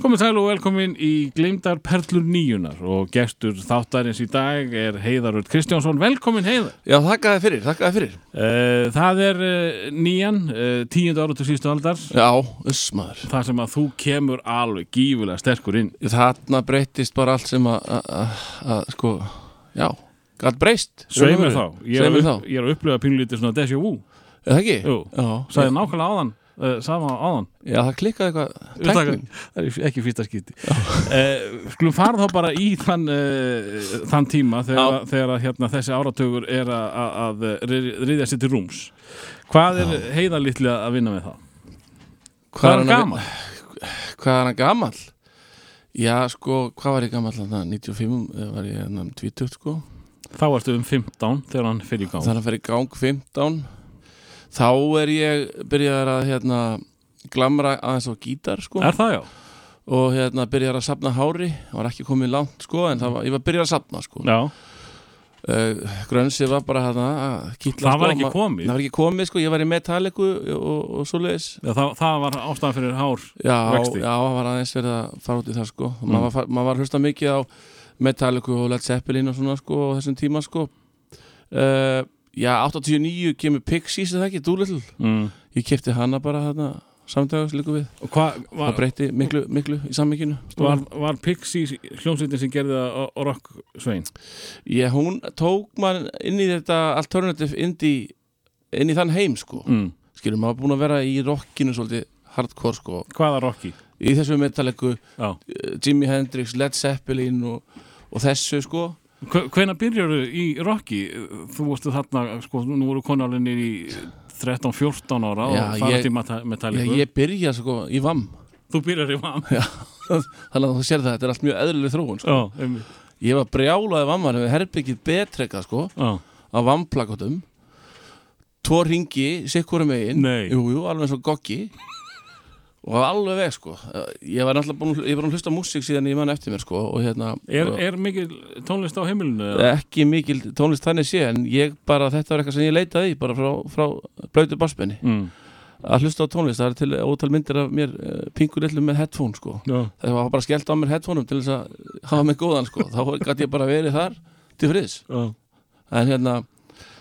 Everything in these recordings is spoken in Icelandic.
Komið sæl og velkomin í Gleimdar Perlur nýjunar og gestur þáttarins í dag er Heiðarud Kristjánsson. Velkomin Heiðar. Já, þakka þið fyrir, þakka þið fyrir. Uh, það er uh, nýjan, uh, tíundu ára til sístu aldar. Já, uss maður. Það sem að þú kemur alveg gífulega sterkur inn. Þarna breytist bara allt sem að, sko, já, gæt breyst. Sveimur þá. Er, að þá. ég er að upplifa pínlítið svona déjà vu. Er það ekki? Jú. Sæði nákvæmlega áðan, uh, sama áðan. Já, það klikkaði eitthvað tækning. Það er ekki fyrsta skipti. Uh, skulum fara þá bara í þann, uh, þann tíma þegar, þegar að, hérna, þessi áratögur er að, að, að riðja sér til rúms. Hvað er heiðar litli að vinna með það? Hvað er hann gaman? Hvað er hann gamall? Já, sko, hvað var ég þarna? 95 eða var ég hérna 20, sko. Þá ertu um 15 þegar hann fyrir í gang. Þannig að fyrir gang 15. Þá er ég byrjaðar að, hérna, glamra aðeins á gítar, sko. Er það já? Og hérna byrjaðar að sapna hári. Var ekki komið langt, sko, en það var, ég var byrjað að sapna, sko. Já. Uh, grönsið var bara hérna að kýtla Það sko, var ekki ma- komið? það var ekki komið sko, ég var í Metallicu og, og svoleiðis Já, það, það var ástæðan fyrir hár. já, Vexti. já, það var aðeins verið að fara út í það sko mm. Maður, var, maður var hlusta mikið á Metallicu og Led Zeppelin og svona sko á þessum tíma sko uh, já, 89 kemur Pixies er það ekki, Doolittle Mm. ég kefti hana bara þarna samtæðast líka við, Og það var, breytti miklu, miklu í sammygginu var, var Pixies hljómsveitin sem gerði það á rock svein? ég, hún tók mann inn í þetta alternative indie inn í þann heim sko Mm. skilur, maður búin að vera í rockinu svolítið hardcore sko Hvaða rocki? í þessu metalliku, Já. uh, Jimi Hendrix Led Zeppelin og, og þessu sko Hvena byrjarðu í rocki? Þú varstu þarna, sko, nú voru konalinni í 13-14 ára Já, og farið til Metallica. ég byrja sko í VAM Þú byrjar í VAM. þannig að þú sér það, þetta er allt mjög eðlileg þróun sko. Já, um, ég var brjálaði VAM-ar við herbyggið betrekka sko já. á VAM-plakatum tvo ringi, sikkurum megin Nei. jú, jú, alveg eins og goggi og alveg veg sko ég var náttúrulega búin, ég var að hlusta músík síðan ég mann eftir mér sko og hérna Er, og, er mikil tónlist á heimilinu? ekki mikil tónlist þannig sé en ég bara, þetta var eitthvað sem ég leitaði bara frá, frá blöytu barspenni Mm. að hlusta á tónlist, það er til ótal myndir af mér uh, pingur litlu með headphone sko Já. það var bara skellt á mér headphoneum til þess að hafa mig góðan sko, þá gæti ég bara verið þar til friðs, Já. en hérna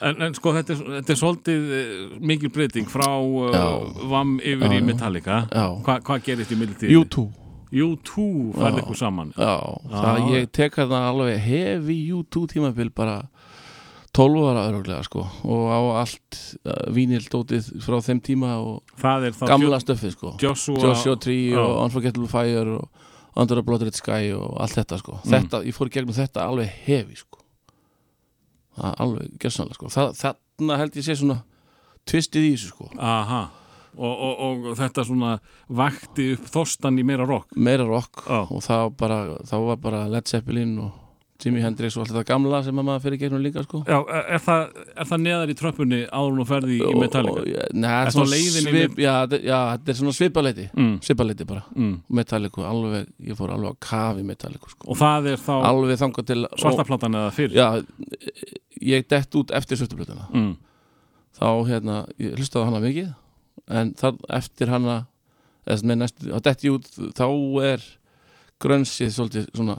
En, en sko þetta er, þetta er svolítið uh, mikil breyting frá uh. VAM yfir í. Metallica Hva, Hvað gerist í millitíð? U2 U2 færði ykkur saman já, það ég tek þarna alveg hefi U2 tímabil bara 12 ára öruglega sko og á allt uh, vínildótið frá þeim tíma og Það gamla stöfið sko Joshua, Joshua Tree Já. og Unforgettable Fire og Under a Bloodred Sky og allt þetta sko Mm. þetta, ég fór gegnum þetta alveg hefi sko það er alveg gessanlega sko það, þarna held ég sé svona tvistið í þessu sko Aha og, og, og þetta svona vakti upp þorstan í meira rock meira rock Já. og þá bara þá var bara Led Zeppelin og Jimi Hendrix og allt þetta gamla sem að maður fyrir gegnum líka sko Já, er, er, það, er það neðar í tröppunni áður nú ferði í Metallica? og, og, neða, svip, já, já, þetta er svona svipaleiti Mm, svipaleiti bara, mm. Metallica alveg, ég fór alveg að kafi Metallica sko. Og það er þá alveg þangað til svartaflatan eða fyrr? já, ég dett út eftir svörtublötuna Mm. þá hérna, ég hlustaði hana mikið en það eftir hana eða með næstu, þá dett ég út þá er grönsið svolítið svona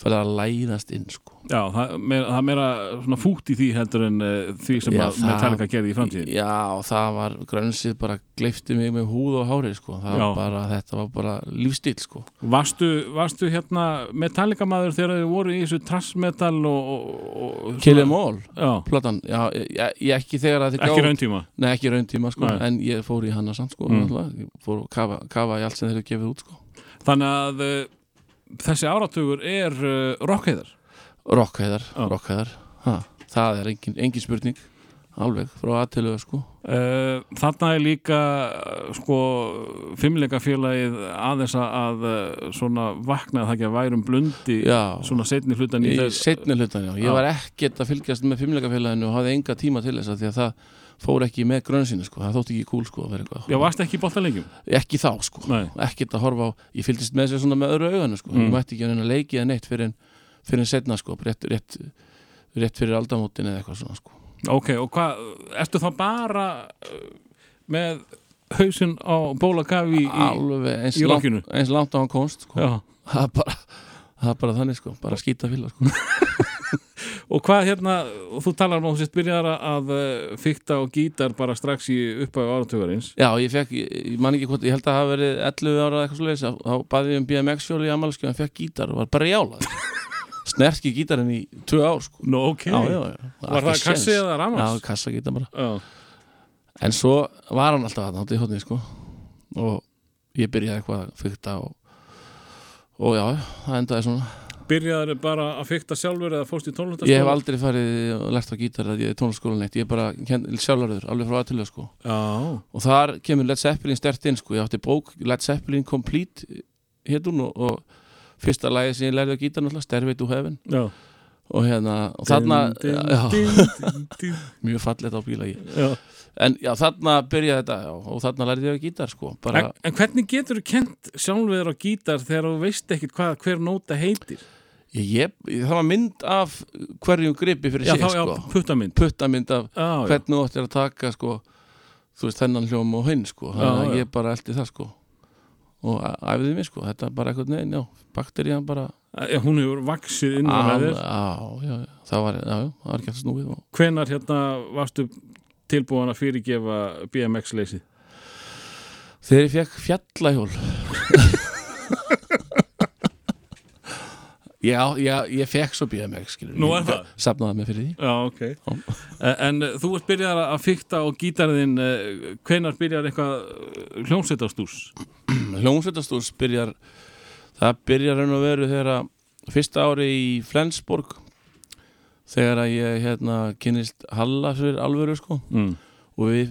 fyrir að læðast inn sko. Já, það, er meira svona fútt í því heldur en uh, því sem Já, að Metallica gerði í framtíðin já, það var, grönsið bara gleifti mig með húð og hári sko. Var bara, þetta var bara lífstíl sko. Varstu, varstu hérna Metallica maður þegar þið voru í þessu trassmetal og, og, og Kill Em All, platan, já, ég, ég ekki þegar að þið ekki rauntíma? Nei, ekki rauntíma sko, en ég fór í hana samt sko, Mm. fór að kafa, kafa í allt sem þeir eru gefið út sko. Þannig að uh, þessi áratugur er uh, rockheiðar. Rockhæðar, Já. rockhæðar ha, Það er engin, engin spurning. Alveg frá aðtölu sko. Uh, þarna er líka uh, sko fimmleikafélagið aðeins að uh, svona vakna það ekki að værum blundi Já, svona setni hlutan í í þess setni hlutan já. Ég var ekkert að fylgjast með fimmleikafélaginu og hafði enga tíma til þess að því að það fór ekki með grönsinu sko, það þótti ekki cool sko að vera eitthvað Já, varst ekki í boltalegjum? Ekki þá sko, Nei. ekkert að horfa á Ég fylgdist með sér svona með öðru auganu sko Mm. Ég mætti ekki að reyna að leiki eða neitt fyrir en, fyrir en setna sko, rétt, rétt, rétt fyrir aldamótin eða eitthvað svona sko Ok, og hvað, ertu þá bara uh, með hausinn á bólakafi í, í, alveg eins, langt, á hann komst sko. Það er bara það bara þannig sko, bara skýta fíla sko. Og hvað hérna, og þú talar um að þú sést byrjar að uh, fykta og gítar bara strax í uppæðu áratögarins já, ég fekk, ég, man ekki hvort ég held að það hafa verið 11 ára eitthvað svo leiðis þá baði ég um BMX-fjóli í amalskjöf en fekk gítar og var bara jálað snerki gítarinn í tvö ár sko. Nó, ok, já, já, já. var það kassi eða Já, ramans? kassa gítar bara Já, En svo var hann alltaf að náttúrulega í hótni sko. og ég byrjaði eitthvað að fykta og, og já, það endaði svona Byrjaður bara að fykta sjálfur eða fórst í tónlistarskóla? Ég hef aldrei farið og lært á gítar að ég er tónlaskólan eitt, ég er bara sjálfurður, alveg frá aðtölu sko. Og þar kemur Led Zeppelin stert inn sko. ég átti bók Led Zeppelin Complete héttun og, og fyrsta lagi sem ég lærði á gítar náttúrulega, Stairway to Heaven já og hérna, og þarna Din, din, din, mjög fallet á bílagi Já. en já, þarna byrjaði þetta já, og þarna lærði ég á gítar sko. bara, En, en hvernig getur þú kent sjálfur á gítar þegar þú veist ekkit hvað hver nóta heitir? Ég, ég, það var mynd af hverjum gripi fyrir Já, sig þá, já, sko. puttamynd puttamynd af Já, hvernig þú ættir að taka sko, þú veist, þennan hljóm og hinn sko. þannig að ég bara eldi það sko. og æfiði mig sko. þetta er bara eitthvað neginn, já, bakterían bara Já, hún hefur vaksið inn á já, það var, ekki að snúið og Hvenar hérna varstu tilbúin að fyrirgefa BMX-leysið? þegar ég fekk fjallahjól já, já, ég fekk svo BMX skilur, Nú ég er það? safnaði mig fyrir því Já, ok Eh, En eh, þú ert byrjar að fykta og gítarðin uh, hvenar byrjar eitthvað hljómsveitastús? hljómsveitastús byrjar það byrjar raun og veru þegar að fyrsta ári í Flensborg þegar að ég hérna kynist Halla fyrir alvöru sko Mm. og, við,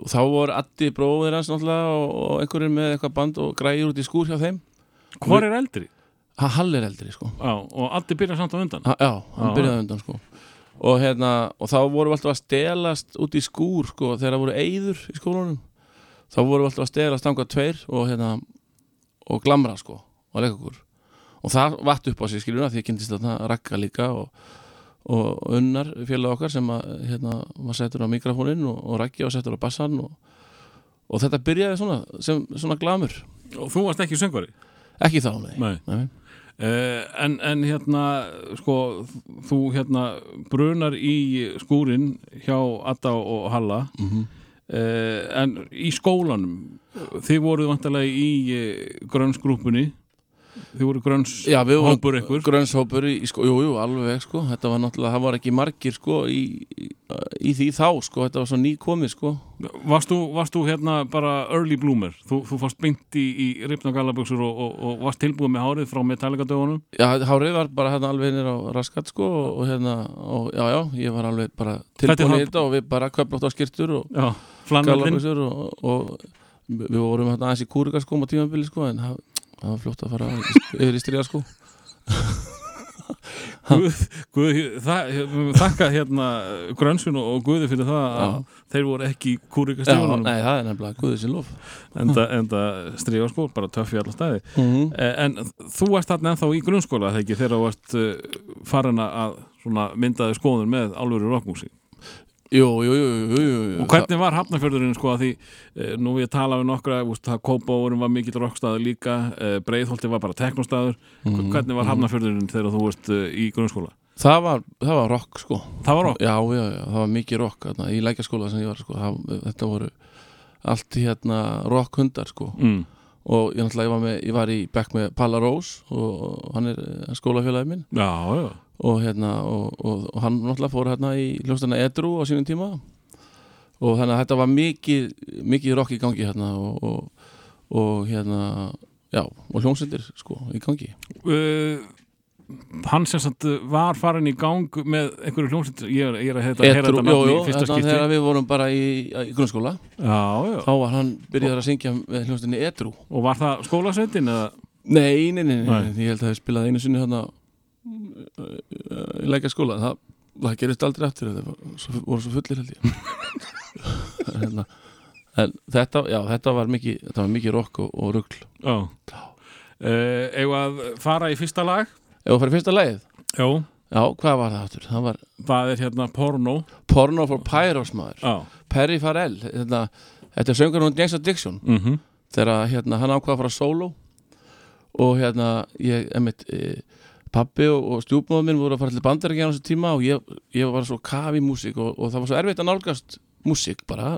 og þá voru Addi bróðir hans og, og einhverjum með eitthvað band og græjur út í skúr hjá þeim Hvor er eldri? Ha, Hall er eldri sko. Já, og allir byrjar samt á undan. Ha, já, hann byrjaði undan sko. Og hérna, og þá vorum við alltaf að stelast út í skúr sko, þegar það voru eyður í skólanum þá vorum við alltaf að stelast stanga tveir og hérna og glamra sko, og leika okkur. Og það vatt upp á sig skiljuna því ég kynntist þarna rakka líka og, og unnar félag okkar sem að hérna, var settur á mikrofónin og, rakki var settur á bassan og, og þetta byrjaði svona sem svona glamur. Og þú varst ekki söngvari? ekki þá, nei, Nei. Nei. Uh, en, en hérna sko, þú hérna brunar í skúrin hjá Adda og Halla Mm -hmm. en í skólanum þið voruð vantarlega í uh, grönnsgrúpunni þið voru grönns Já, við vorum hópur ykkur. grönnshópur í, sko, jú, jú, alveg sko, þetta var náttúrulega, það var ekki margir sko í, í, því þá sko, þetta var svo nýkomið sko. Varst varst þú hérna bara early bloomer? Þú, þú fórst beint í, í ripna galabuxur og, og, og varst tilbúið með hárið frá Metallica dögunum? Já, hárið var bara hérna alveg nýr á raskat sko og, hérna, og já, já, ég var alveg bara tilbúin í þetta og við bara köflótt á skirtur og galabuxur og, og við vorum hérna aðeins í kúrikaskóm á tímabili sko, en það, það var fljótt að fara yfir í stríða sko. Guð, Guð, það, þakka hérna grönnsvin og Guði fyrir það að þeir voru ekki kúrika Já, stífunum nei, það er nefnilega guðið sér lof. Enda, enda stríða skór, bara töff í alla staði. Mm -hmm. Eh, en þú varst þarna ennþá í grunnskóla þegar þú varst uh, farin að svona, myndaði skoðun með alvöru rockmúsík Jú, jú, jú, jú, jú, og hvernig var Hafnarfjörðurinn sko að því uh, nú við nokkra úst, það Kópáurinn var mikill rockstaður líka uh, Breiðholti var bara teknostaður Mhm, hvernig var mhm. Hafnarfjörðurinn þegar þú varst uh, í grunnskóla? Það var, það var rock sko. Það var rock? Já, já, já, það var mikið rock þarna, í lækjaskóla sem ég var sko, það, þetta voru allt hérna rock hundar sko. Mm. Og ég ég var, með, ég var í bekk með Palla Rós og hann er eh, skólafélagi minn. Já, já, og hérna og, og, og hann náttúrulega fór hérna í hljóstana Edru á sínum tíma. Og þannig að þetta var mikið mikið rock í gangi hérna og, og, og hérna já, og hljómsendir sko í gangi. Uh, hann sem sagt uh, var farin í gang með einhverju hljómsveit ég ég er að heyra þetta jú, nafn jú, í fyrsta hérna skipti. þegar við vorum bara í, í grunnskóla. Já, já. þá var hann byrjaður að syngja með hljómsdinni Edru og var það skólasveitin eða? Nei, nei, nei, nei, ég held að það spilaði einu sinni þarna í lækja skóla það, það gerist aldrei eftir það voru svo fullir held ég. Hérna, en þetta, já, þetta var mikið þetta var mikið rock og, og rugl. Já. Uh, eigum að fara í fyrsta lag Ef það fyrir fyrsta leið, já, já, hvað var það aftur? Það var það er hérna porno? Porno for Pyros maður. Já, Perry Farrell, þetta þetta er söngur hún James Addiction. Mm þegar hérna, hann ákvað að fara solo og hérna ég, emitt, e, pappi og, og stjúpmáður minn voru að fara til bandaríkja á þessu tíma og ég, ég var svo kafi í músík og, og það var svo erfitt að nálgast músík bara,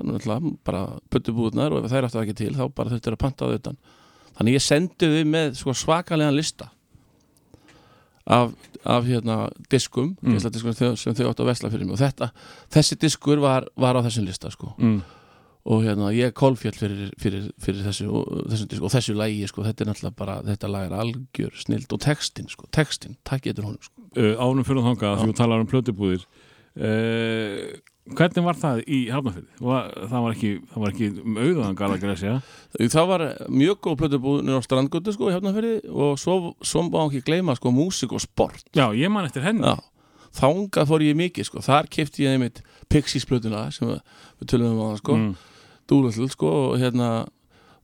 bara pöttubúðnar og ef þær áttu ekki til þá bara þurfti að panta á þetta þannig ég sendi þau með sko, svakalegan lista af, af hérna, diskum, Mm. sem, sem þau áttu að vesla fyrir mig og þetta, þessi diskur var, var á þessum lista sko mm. og hérna ég kolfjall fyrir, fyrir, fyrir þessu, og, þessu disku, og þessu lægi sko, þetta er náttúrulega bara, þetta lag er algjör snild og textin, sko, textin, takk getur honum sko. uh, ánum fyrir því þú talar um plötubúðir uh, hvernig var það í Hafnarfyrði? Það var ekki, það var ekki um auðan galagresja það var mjög góð plötubúðnir á strandgötu sko í Hafnarfirði og svo, svo má ekki gleyma sko músík og sport. Já, ég man eftir henni. Já, þangað fór ég mikið sko, þar kefti ég einmitt Pixies plötuna sem við, tölum um á það sko, mm. Doolittle sko og hérna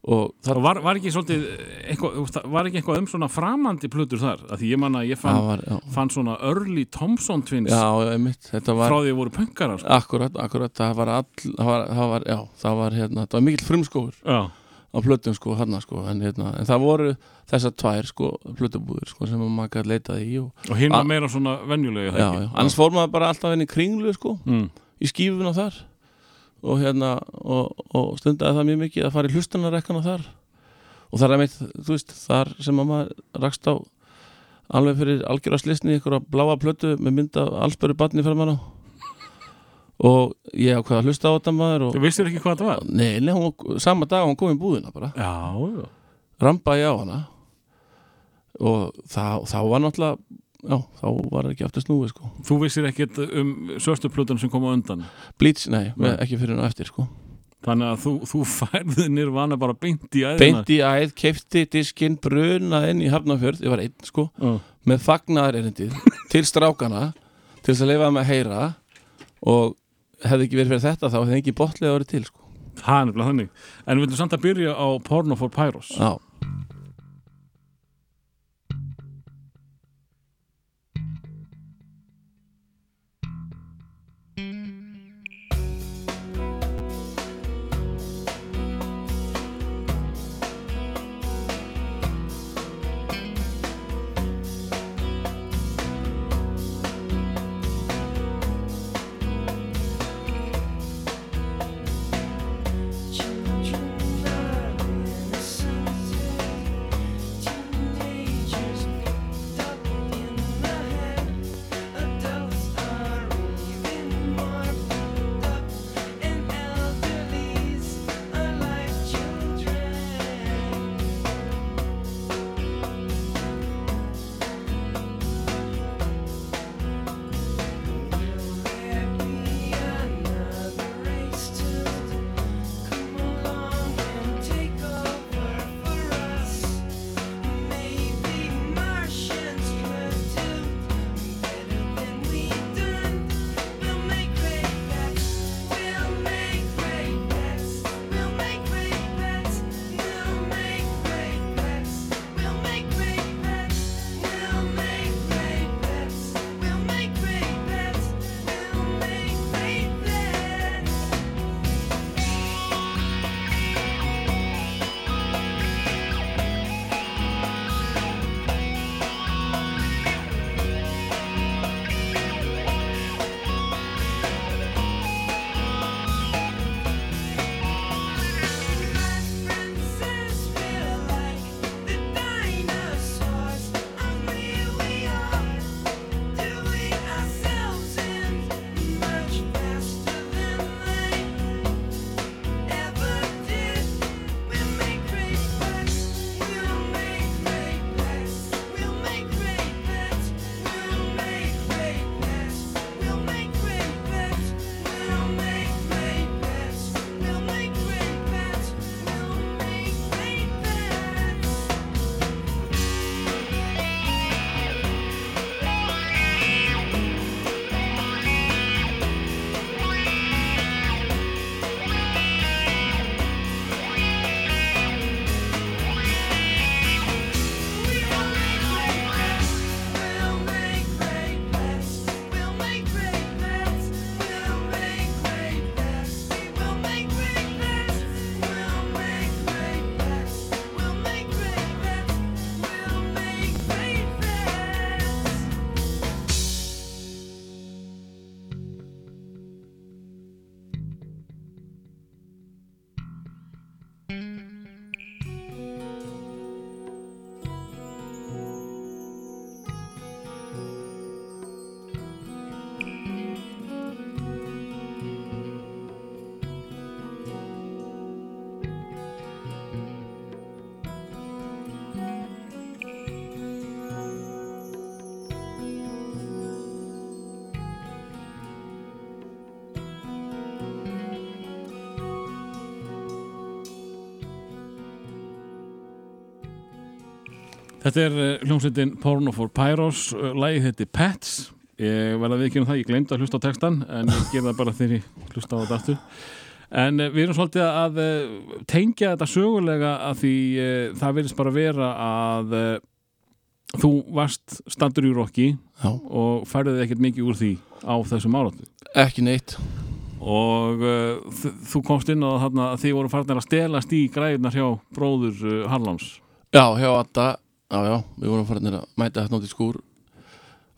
og þar Og var, var ekki svolítið eitthvað, þú veist, var ekki eitthvað um svona framandi plötur þar? Af því ég man að ég fann, það var, fann svona Early Thompson twins já, var frá því að voru pönkarar sko. Akkurat, akkurat, það var all það var, það var, já, það var hérna það var mikill frumskóður á plötum sko, hann sko, en hérna en það voru þessar tvær sko, plötubúður sko, sem maður gæti leitað í og, og hinn var meira svona venjulega já, já, annars fór maður bara alltaf inn í kringlu sko, mm. í skífuna þar og hérna og, og stundaði það mjög mikið að fara í hlustunarekkana þar. Og það er meitt, þú veist, þar sem að maður rakst á alveg fyrir algjörðarslisni ykkur að bláa plötu með mynda allsböru barni framan á. Og ég ákvað að hlusta á þetta maður og Þú vissir ekki hvað það var? Nei, nei, hún, sama dag hún kom í búðina bara. Já, já. Ramba ég á hana. Og þá var náttúrulega Já, þá var ekki aftur snúið sko. Þú vissir ekkert um svörstu plötun sem kom á undan? Bleach, nei, Nei. ekki fyrir hún eftir sko. Þannig að þú, þú færði nirvana bara beint í æðina? Beint í æð, kefti diskinn Bruna inn í Hafnarfjörð, ég var einn sko Já. Með fagnaðar erindið Til strákana, til þess að leifa með að heyra Og hefði ekki verið fyrir þetta Þá hefði ekki botlega orðið til sko. Það er nefnilega þannig. En við viljum samt að byrja á Porno for Pyros. Já, Þetta er uh, hljómsveitin Porno for Pyros. Uh, Lægið heiti Pets. Ég verða að viðkynna það, ég glemd að hlusta á textan en ég ger það bara þegar ég hlusta á þetta aftur. En uh, við erum svolítið að tengja þetta sögulega að því það verðist bara vera að þú varst standur í Rokki og færðið ekkert mikið úr því á þessum áratu ekki neitt. Og uh, þú komst inn á þarna að þið voru farnir að stelast í græðunar hjá bróður uh, Harláns Já, hjá Adda, já, já, við vorum farin að mæta þetta nátt í skúr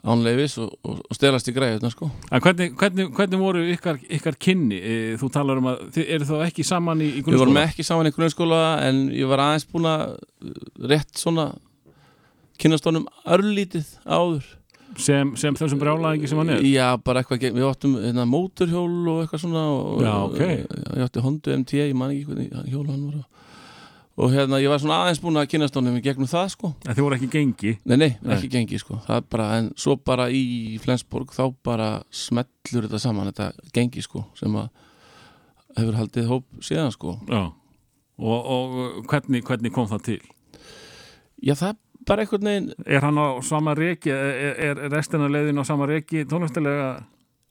ánleifis og, og, og stelast í græðuna, sko. Hvernig, hvernig, hvernig voru ykkar, ykkar kynni? E, Þú talar um að þið eru þá ekki saman í, í Við vorum grunnskóla? ekki saman í grunnskóla en ég var aðeins búin að rétt svona kynast honum örlítið áður. Sem, sem þessum brjálæðingi sem hann er? Já, bara eitthvað, við áttum hérna, móturhjól og eitthvað svona og, Já, ok. ég átti Honda MT, ég man ekki hvernig hjól hann var á. Og hérna, ég var svona aðeins búin að kynast honum í gegnum það, sko. En þið voru ekki gengi? Nei, nei, Nei. ekki gengi sko bara, en svo bara í Flensborg þá bara smellur þetta saman þetta gengi sko sem að hefur haldið hóp síðan sko Já. Og, og hvernig, hvernig kom það til? Já, það bara einhvern veginn Er hann á sama reiki? Er, er restina leiðin á sama reiki tónlistilega?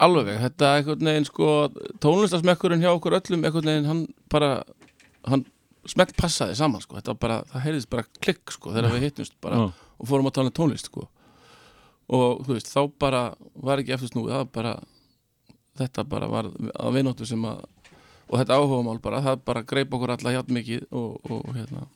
alveg, þetta er einhvern veginn sko tónlistasmekkurinn hjá okkur öllum einhvern veginn, hann bara hann smelt passaði saman sko. Bara, það heyrðist bara klikk sko þegar við hittumst bara Já. og fórum að tala um tónlist sko. Og veist, þá bara var ekki eftir snúið, bara þetta bara var að vinóttu sem að og þetta áhugamál bara, það bara greip okkur alla hjátt mikið og, og hérna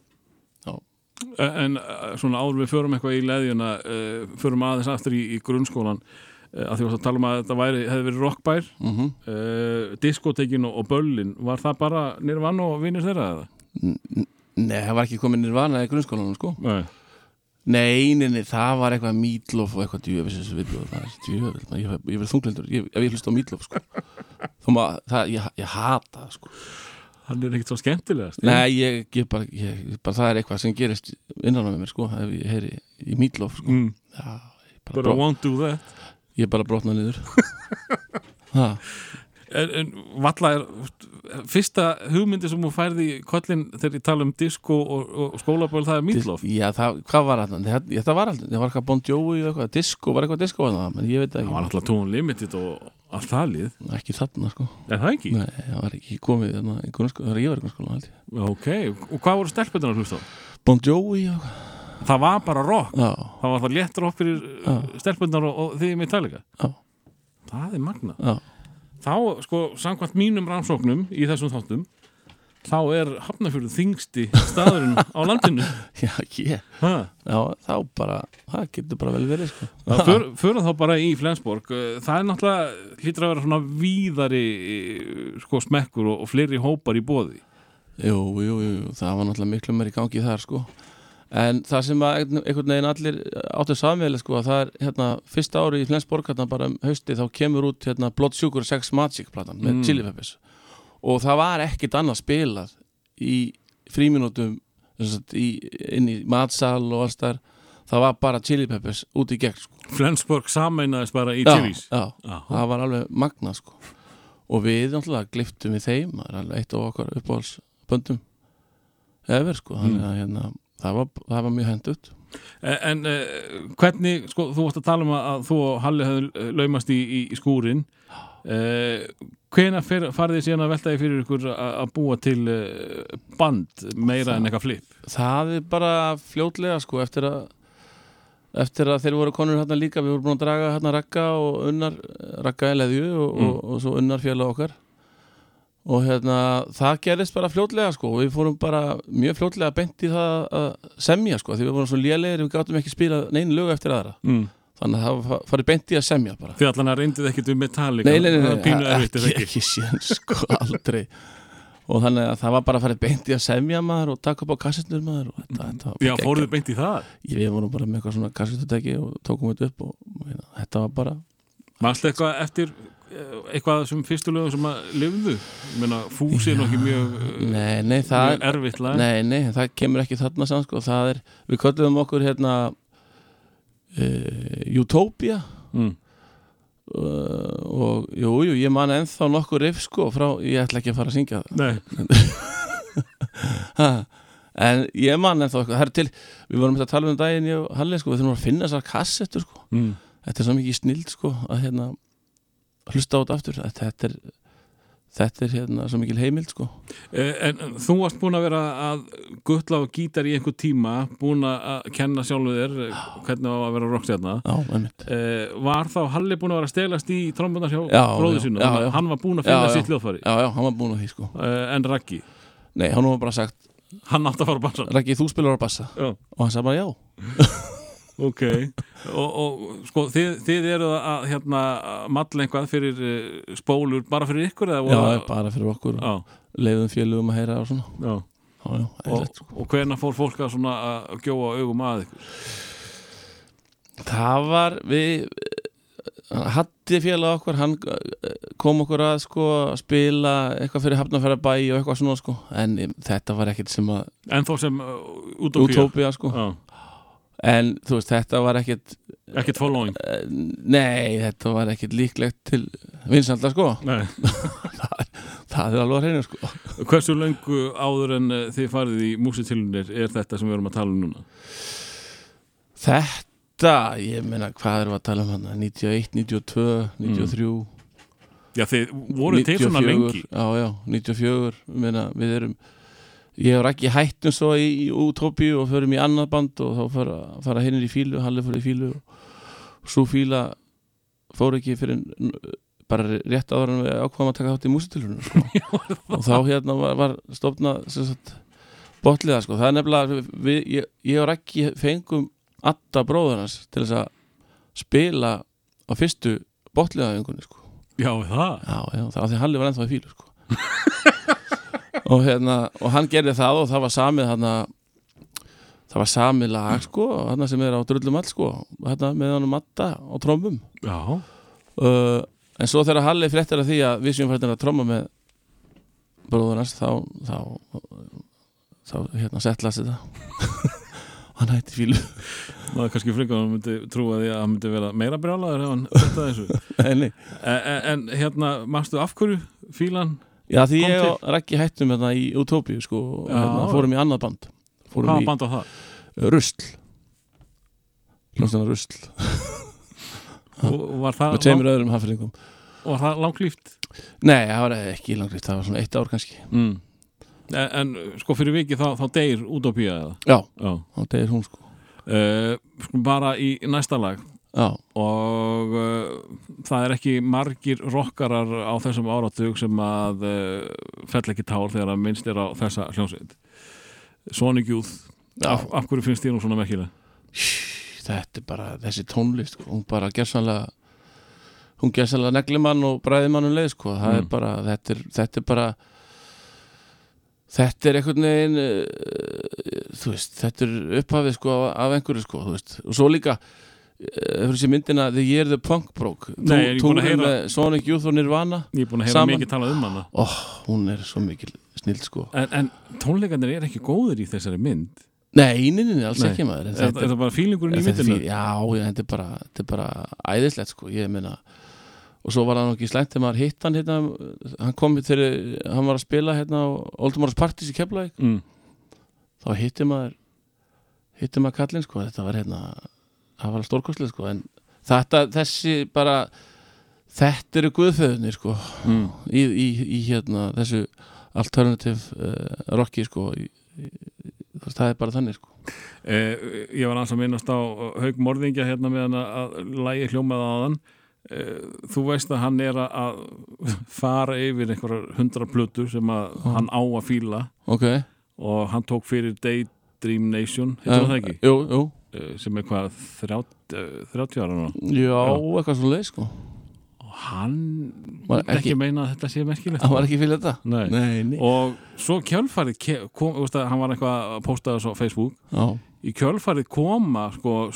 En uh, svona áður við förum eitthvað í leðjuna, uh, förum aðeins aftur í, í grunnskólan uh, að því að tala um að þetta væri, hefði verið rockbær, mm uh, diskotekin og, og böllin, var það bara nýrvann og vinnir þeirra eða? Nei, það var ekki komin nirvana í grunnskólanum sko Nei. Nei, nei, nei, það var eitthvað mítlof og eitthvað djöfisins viðbjóð það er djöfis, ég, ég verið þunglindur ég, ef ég hlust á mítlof sko. Þó maður, það, ég, ég hata það sko. Hann er ekkert svo skemmtilegast. Nei, ég, ég, bara, ég, bara það er eitthvað sem gerist innan á mér sko, ef ég heyri í mítlof sko. Mm, Já, ég but bara, I won't do that. ég bara brotna niður ha, En, en valla er fyrsta hugmyndi sem þú færði í kollin þegar ég tala um disko og, og skólaböl, það er Meatloaf. Já, það, hvað var það? Það, það var alltaf, það var eitthvað Bon Jovi og eitthvað, disco, var eitthvað disco að það, menn ég veit það Það var ekki, alltaf Tone Limited og allt það lið. ekki þarna sko Er það ekki? Nei, það var ekki komið þarna í grunnskóla, það var ég var í grunnskóla held ég Ok, og hvað voru stelpunar að hlusta á? Bon Jovi og Það var bara rock. Já, Það var það létt rock fyrir Já. stelpunar og, og því Metallica. já, Það er magna. já Þá, sko, samkvæmt mínum rannsóknum í þessum þáttum, þá er Hafnarfjörður þingsti staðurinn á landinu. Já, ég, Ha. já, þá bara, það getur bara vel verið sko. Það för, fyrir þá bara í Flensborg Eh, það er náttúrulega hlýtur að vera svona víðari eh, sko smekkur og, og fleiri hópar í bóði jú, jú, jú, það var náttúrulega miklu meiri gangi þar sko. En það sem að einhvern veginn allir áttu samveili sko, að það er hérna fyrsta ári í Flensborg hérna bara um hausti þá kemur út hérna Blood Sugar Sex Magic platan með Mm. Chili Peppers og það var ekkit annað spilað í fríminútum í, inn í matsal og alls þar það var bara Chili Peppers út í gegn sko. Flensborg sameinaðist bara í Chili's já, Já. það var alveg magna sko. og við náttúrulega gliftum við þeim það er alveg eitt af okkar uppáhalsböndum efer sko þannig að hérna, það, var, það var mjög hendugt En, uh, hvernig, sko, þú varst að tala um að, þú og Halli hefðu laumast í, í, í skúrin. Uh, hvena farið þið síðan að veltaði fyrir ykkur að búa til uh, band meira Það- en eitthvað flip? Það er bara fljótlega sko eftir að eftir að þeir voru konur hérna líka. Við vorum búin að draga hérna Ragga og Unnar Ragga í leðju og, Mm. og, og svo Unnar félag okkar og hérna það gerist bara fljótlega sko og við fórum bara mjög fljótlega beint í það að semja sko því við vorum svo lélegir við gáttum ekki spila neinu lög eftir aðra. Mm. þannig að það fa- farið beint í að semja bara. Því allan að reyndið ekkit um Metallica. Nei, nei, nei, ekki, ekki? ekki séns sko aldrei. Og þannig að það var bara farið beint í að semja maður og taka upp á kassetnur maður og þetta, þetta Já, fóruðu beint í það? Við vorum bara með eitthvað svona kassetutæki og tókum þetta upp og, og hérna, þetta var bara Manstu eitthvað eftir eitthvað sem fyrstu lögum sem að lifðu? Ég meina, Fúsi er nú ekki mjög, eh, nei, nei, það, mjög erfitt lag. Nei, nei, það kemur ekki þarna samt sko, það er, við kölluðum okkur hérna uh, Utopia. Mm. uh, og jú, jú, ég man ennþá nokkur riff sko frá, ég ætla ekki að fara að syngja það. En ég man ennþá eitthvað, það er til við vorum að tala um daginn ég og Halli sko, við þurfum að finna þessar kassettur sko. Mm. þetta er svo mikið snild sko að hérna hlusta á þetta aftur að þetta er þetta er hérna svo mikil heimild sko. Eh, En en þú varst búin að vera að guttla á gítar í einhver tíma búin að kenna sjálfu þér eh, hvernig á að vera rockstjarna. Já, einmitt. Eh, Var þá Halli búin að vera að stelast í trombunar hjá Já, bróðu sínu. Hann var búin að finna sitt hljóðfæri. Já, já, hann var búin að því sko. En Raggi, nei, hann var bara sagt, hann átti að fara að bassa. Raggi, þú spilar á bassa. Já, og hann sagði bara já ok. Og, og sko, þið, þið eru að hérna, matla einhvað fyrir uh, spólur bara fyrir ykkur eða já, bara fyrir okkur, já, leiðum félugum að heyra og svona. Já. já, já, Og, sko. og hvena fór fólk að, svona, að gjóa augum að ykkur? Það var við Hatti félag okkur hann eh, kom okkur að sko spila eitthvað fyrir hafnafæra bæ og eitthvað svona sko. En eh, þetta var ekkert sem að en þó sem uh, útópía? Útópía sko. Já, en þú veist þetta var ekkert ekkert following? eh, nei þetta var ekkert líklegt til vinsaldar sko. Nei. það er alveg að reyna sko. Hversu löngu áður en uh, þið farið í músitilunir er þetta sem við erum að tala um núna? Þetta ég meina hvað erum við að tala um hann 91, 92, 93 já þið voru til svona 94, lengi já já 94 ég meina við erum ég er ekki hættum svo í, í Utopíu og förum í annað band og þá fara, fara hinn í fílu, Halli fór í fílu og svo fíla fór ekki fyrir bara rétt áður en við ákvaðum að taka þátt í músitilunum sko. og þá hérna var, var sagt, botliða sko. það er nefnilega við, ég, ég og ekki fengum Adda bróðarnas til þess að spila á fyrstu botliðaðingunni sko. já það já, já, það var því Halli var ennþá í fílu sko. og hérna og hann gerði það og það var samið hann það var samið lag sko, hann sem er á drullum all sko, hérna, með hann matta á trombum. Já, uh, en svo þegar Halli fréttir að því að við séum fættin að tromma með bróðarnas þá þá, þá hérna settlast þetta hann hætti fílu. Maður kannski frekar að hann myndi trúa því að hann myndi vera meira brjálaður ef hann þetta þessu. En, en, en, en hérna, mannstu af hverju fílan, já því Kom ég og Raggi hættum hérna í Utopíu sko, Já. hérna, fórum í annað band. Fórum hvaða í band á það? Rusl. Hljómsveina Rusl. Og var það, með tveimur öðrum hafðfyringum var það langlíft? Nei, það var ekki langt það var svona eitt ár kannski. Mm. en, en sko fyrir vikið þá, þá deyr útópía eða? Já, já. þá degir hún sko. Uh, sko bara í næsta lag já, og uh, það er ekki margir rockarar á þessum áratug sem að uh, fell ekki tár þegar að minnst er á þessa hljómsveit Sonic Youth af, af hverju finnst þér nú svona merkileg? þetta er bara þessi tónlist sko. hún bara gerðsannlega hún gerðsannlega neglimann og bræði mann um leið sko. það Mm. er bara þetta er, þetta er bara þetta er einhvern veginn uh, veist, þetta er upphafið sko af einhverju sko, og svo líka uh, þessi myndina The Year the Punk Broke heyra- með Sonic Youth og Nirvana Ég er búin að heyra Saman. mikið talað um hana oh, hún er svo mikil snill sko en, en tónleikarnir er ekki góður í þessari mynd nei, nei, nei, nei, alls Nei. ekki maður Er þetta er bara fílingurinn í myndinu? fí- já, þetta er bara, þetta er bara æðislegt sko, ég meina og svo var hann ekki slæmt þegar maður hitt hann hérna, hann kom þegar hann var að spila hérna á Oldemor's Parties í Keflavík Mm. þá hitti maður hitti maður kallinn sko, þetta var hérna það var stórkostlega sko en þetta, þessi bara þetta eru guðföðunir sko Mm. í, í, í hérna þessu alternative uh, rocki sko í, það er bara þannig sko. Eh, ég var ansað að minnast á Haug Morðingja hérna meðan að, lægi hljómaði á þann eh, þú veist að hann er að, fara yfir einhverjar hundra plötur sem að hann á að fíla. Ok, og hann tók fyrir Daydream Nation heitir það ekki? jú, jú, Eh, sem er hvað 30, eh, 30 ára nú já, Já. eitthvað svo leið sko. Og hann Var myndi ekki, ekki- meina að þetta sé merkilegt. hann var ekki fyrir þetta? Nei. nei, nei. og svo kjölfarið kom, veist hann var eitthvað að posta þessu á Facebook. Já, í kjölfarið koma sko,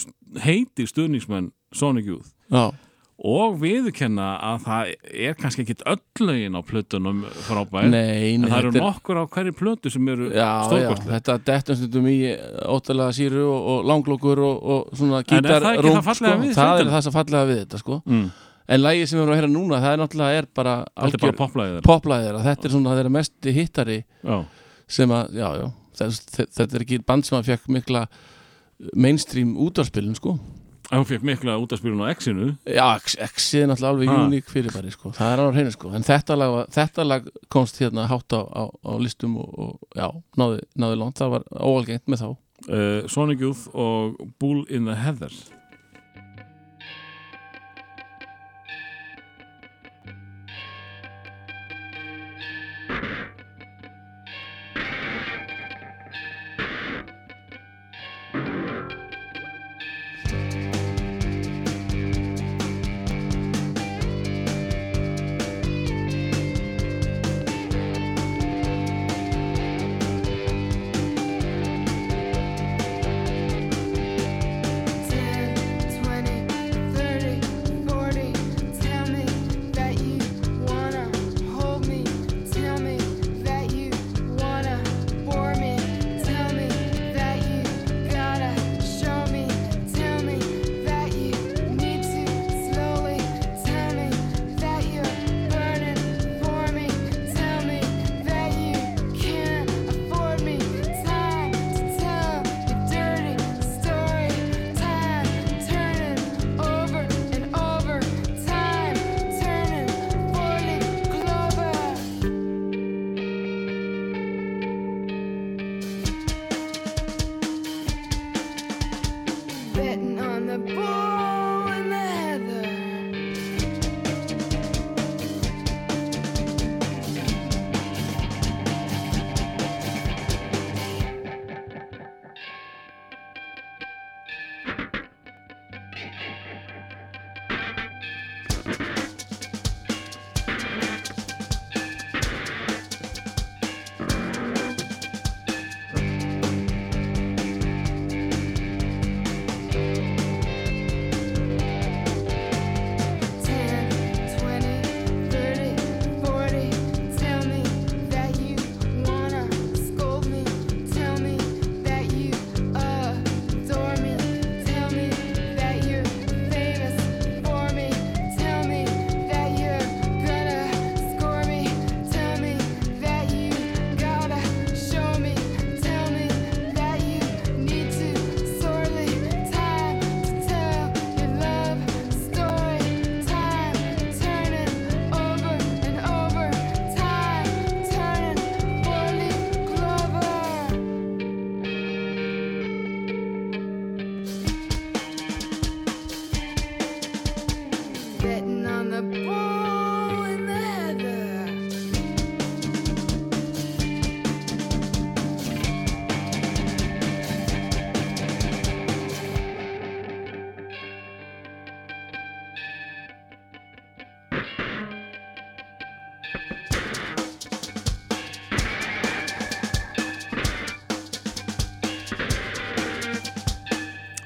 heiti stuðningsmenn Sonic Youth. Já, og viðurkenna að það er kannski ekkit öll lögin á plötunum frábær nei, en það eru er- nokkur á hverju plötu sem eru stórkostlega þetta dettum stundum í óttalega síru og, og langlokkur og, og svona er það ekki sko. það er það sem fallega við þetta sko. mm. en lægið sem við erum að heyra núna það er náttúrulega er bara er bara poplæðir þetta er svona þeirra mest hittari já. sem að, já, já, þetta, er ekki band sem að fekk mikla mainstream útvarspilun sko Hún fekk mikla útaspilun á X-inu. Já, X-ið er náttúrulega alveg Ha. uník fyrirbæri sko. það er alveg hreinu sko. En þetta lag, þetta lag komst hérna hátt á, á, á listum og, og já, náði, náði langt, það var óalgengt með þá. Uh, Sonic Youth og Bull in the Heather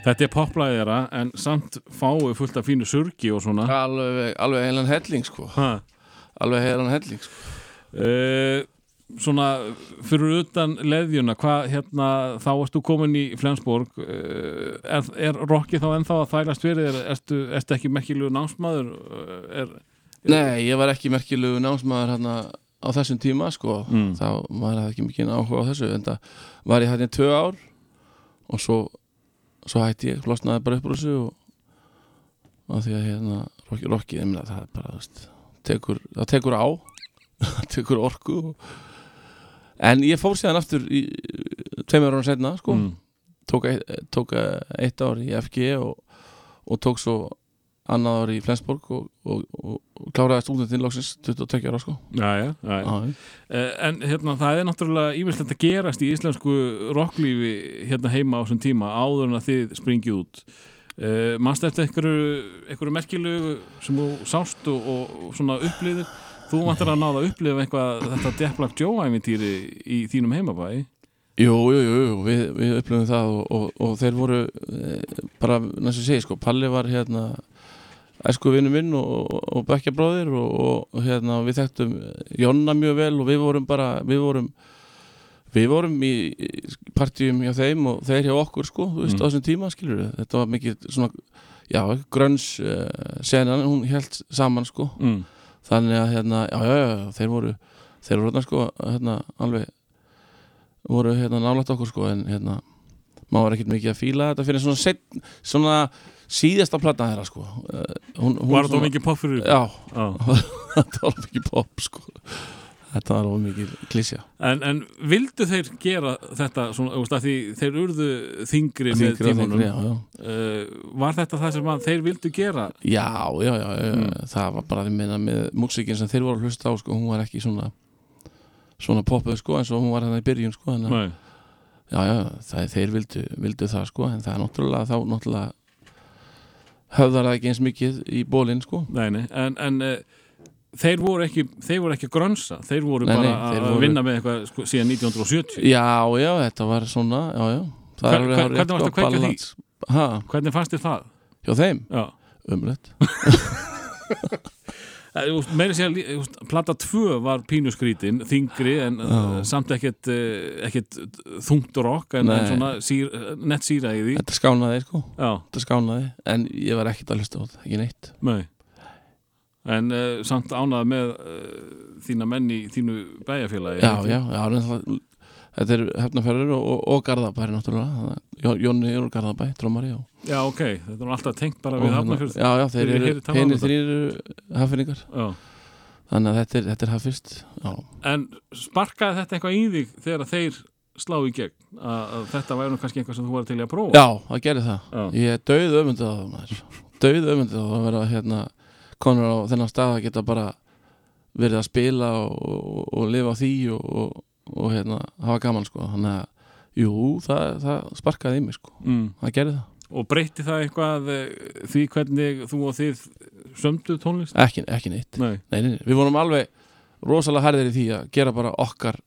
Þetta er poplæðið þeirra en samt fáið fullt af fínu surgi og svona. Alveg, alveg heilan helling sko. Ha. alveg heilan helling sko. Uh, Svona fyrir utan leðjuna hvað hérna þá ertu komin í Flensborg. Uh, er, er Rokki þá ennþá að þælast fyrir þér? Ertu, ertu ekki merkilegu námsmaður? Uh, er, Nei, ég var ekki merkilegu námsmaður hérna á þessum tíma sko. Mm. þá maður hafði ekki mikið áhuga á þessu en það var ég hérna í tvö ár og svo, svo hætti ég losnaði bara upp úr þessu og, því að hérna Rokki, Rokki ég meina, það er bara veist, tekur, það tekur á það tekur orku og, en ég fór síðan aftur í tveimur ára setna sko. Mm, tók, eitt, tók eitt ár í FG og, og tók svo annað ár í Flensborg og, og, og, og kláraði stúdentinn loksins 22 ára sko. Já, já, já, Uh, en hérna það er náttúrulega ímislegt að gerast í íslensku rocklífi hérna heima á þessum tíma áður en að þið springið út. Uh, mannst eftir einhverju, merkilegu sem þú sást og, og svona upplýðir þú vantar að náða að upplifa eitthvað þetta Death Black Joe æfintýri í þínum heimabæ? Jú, jú, jú, jú, við, við upplifum það og, og, og þeir voru e, bara, næst að segja, sko, Palli var hérna æsku vinnu minn og, og bekkja bróðir og, og hérna við þekktum Jonna mjög vel og við vorum bara, við vorum við vorum í partíum hjá þeim og þeir hjá okkur, sko, þú veist, Mm. á þessum tíma, skilur þetta var mikið svona, já, grönns uh, senan, hún held saman, sko, mm. þannig að hérna, já, já, já, þeir voru þeir voru hérna sko hérna alveg voru hérna nálægt okkur sko en hérna maður var ekkert mikið að fíla þetta fyrir svona, set, svona síðasta plata þeirra sko Eh, hún, hún Var þetta of mikið popp fyrir ykkur? Já, Já. þetta var mikið pop sko Þetta var mikið klísja En, en vildu þeir gera þetta svona, að því þeir urðu þingri með þyngri, já, já. uh, Var þetta það sem þeir vildu gera? Já, já, já, Mm. það var bara minna með músikin sem þeir voru að hlusta á sko, hún var ekki svona svona poppuð sko eins og hún var hérna í byrjun sko en já, já, það, þeir vildu, vildu það sko en það er náttúrulega þá náttúrulega höfðar það ekki eins mikið í bólinn sko. Nei, nei, en, en uh, þeir voru ekki þeir voru ekki að grönsa, þeir voru Nei, bara að voru- vinna með eitthvað sko, síðan 1970 Já, já, þetta var svona, já, já. Það Hver- er hver- hárrétt, hvernig varstu sko, að kveikja því? Ha, Hvernig fannst þér það? hjá þeim, Já, umrætt Eh, meiri sér að plata 2 var pínuskrítin, þingri en Já. samt ekkert, uh, ekkert þungt rock en, en svona sír, nett síra í því. Þetta skánaði, sko, þetta skánaði En ég var ekkert að hlusta á þetta, ekki neitt. Nei. En uh, samt ánað með uh, þína menn í þínu bæjarfélagi Já, já, já, já Þetta er hefnafjörður og, og, og Garðabæri náttúrulega. Jó- Jónni er úr Garðabæ, trómari og, Já, ok, þetta er alltaf tengt bara og við hérna- Hafnarfjörð. Já, já, þeir eru þetta. þrýr Já. Þannig að þetta er, þetta er hafnfyrst Já, En sparkaði þetta eitthvað í þig þegar þeir slá í gegn? Að, þetta væri nú kannski eitthvað sem þú var til að prófa? Já það gerir það. Já. Ég er döið öfundið á það maður. Döið öfundið á að vera hérna konur á þennan stað að geta bara verið að spila og, og, og lifa á því og, og, hérna hafa gaman sko Þannig að, jú, það, það sparkaði í mig sko mm. Það gerir það Og breytti það eitthvað eh, því hvernig þú og þið sömdu tónlist? Ekki, ekki neitt Nei, nei, nei. Við vorum alveg rosalega harðir í því að gera bara okkar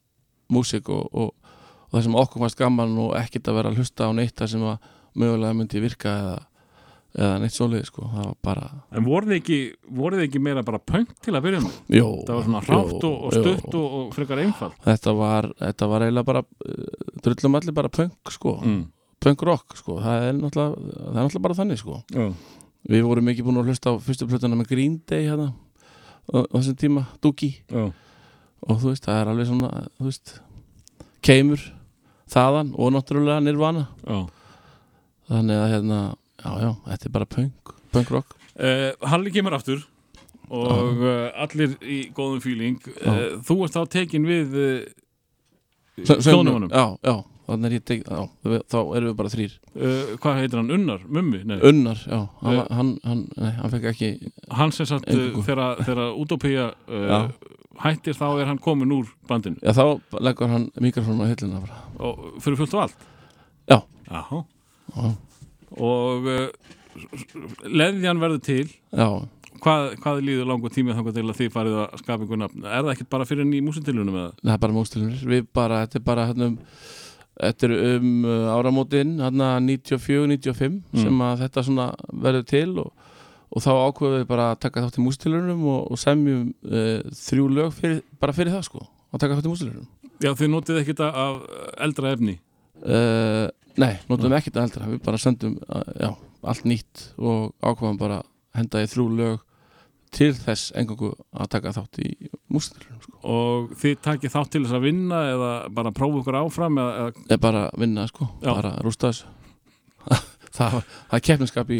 músík og, og, og það sem okkur fannst gaman og ekkert að vera að hlusta á neitt það sem að mögulega myndi virka eða, eða neitt svoleið sko. bara en voruð þið ekki, voruð þið ekki meira bara punk til að byrja með? Jó, Það var svona hrátt og, og stutt og, og frekar einfald þetta var, þetta var eiginlega bara uh, drullum allir bara punk sko. mm. punk rock sko. það, er náttúrulega, það er náttúrulega bara þannig sko. Já, við vorum ekki búin að hlusta á fyrstu plötuna með Green Day hérna, á, þessum tíma, Dookie já, og þú veist, það er alveg svona veist, keimur þaðan og náttúrulega nirvana þannig að hérna, já já, þetta er bara punk punk rock uh, Halli kemur aftur og uh, allir í góðum fíling uh, Þú ert þá tekin við. Sjónumunum já, já, er ég tek, já, við- þá erum við bara þrýr Hvað heitir hann? Unnar? Mummi? Nei Unnar, já, hann, Eh. hann, hann, nei, hann fekk ekki hann sem Eingöngu. þegar, Já. hættir þá er hann komin úr bandinu já, þá leggur hann mikrofónu á hillina bara. og fyrir fullt og allt Já. Já. Og uh, leðjan verður til. Já, hvað, hvað líður langur tími þangar til að þið farið að skapa einhver nafn? Er það ekkert bara fyrir ný músitilunum eða? það er bara mústilunir við bara, þetta er bara hérna um Þetta er um uh, áramótin hérna 94-95 Mm. sem að þetta svona verður til og, og þá ákveðum við bara að taka þátt í mústilunum og, og semjum uh, þrjú lög fyrir, bara fyrir það sko að taka þátt í mústilunum Já, þið notið ekkert af eldra efni? Uh, Nei, notum við ekkert að eldra við bara sendum uh, já, allt nýtt og ákveðum bara að henda í þrjú lög til þess engangu að taka þátt í mústilunum sko. og þið takið þátt til þess að vinna eða bara prófa ykkur áfram eða, eða, bara að vinna sko, Já. bara að rústa þessu. Það, það er keppniskap í,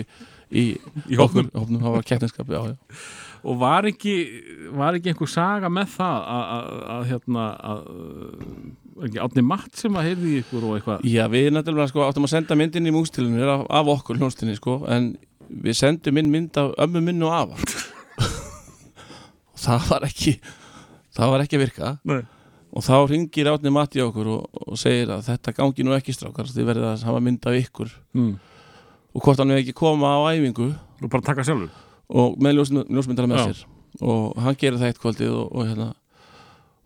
í, í hóknum okkur, það var keppniskap, já, já. Og var ekki, var ekki einhver saga með það að, að, að hérna að, var ekki átni matt sem að heyrði í ykkur og eitthvað? Já, við náttúrulega sko áttum að senda myndin í mústilunir af, af okkur hljónstinni sko en við sendum inn mynd af ömmu minn og afa. Og það var ekki það var ekki að virka. Nei. og þá ringir átni Matti okkur og, og segir að þetta gangi nú ekki strákar þið verðið að hafa mynd af ykkur. Mm. og hvort hann við ekki koma á æfingu. Og bara taka sjálfur. Og með ljós, ljósmyndara með Já. sér. Og hann gerir það eitt kvöldið og, og hérna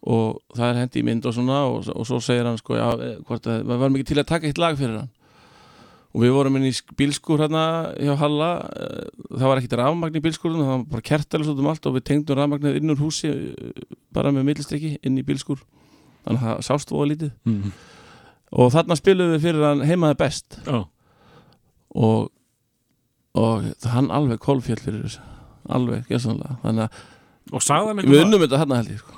og það er hendi í mynd og svona og, og svo segir hann sko, já, eh, hvort að við varum ekki til að taka eitt lag fyrir hann? Og við vorum inn í sk- bílskúr hérna hjá Halla eh, það var ekkit rafmagn í bílskúrunum það var bara kertalis út um allt og við tengdum rafmagnið inn úr húsi eh, bara með millisteki inn í bílskúr þannig að það sást voða lítið. Mm. og þarna spilum við fyrir hann heimaði best. Já, og, og hann alveg kólfjöld fyrir þessu. Alveg, gerðsannlega þannig að og sagði hann Við eitthvað unnum þetta hérna held ég sko.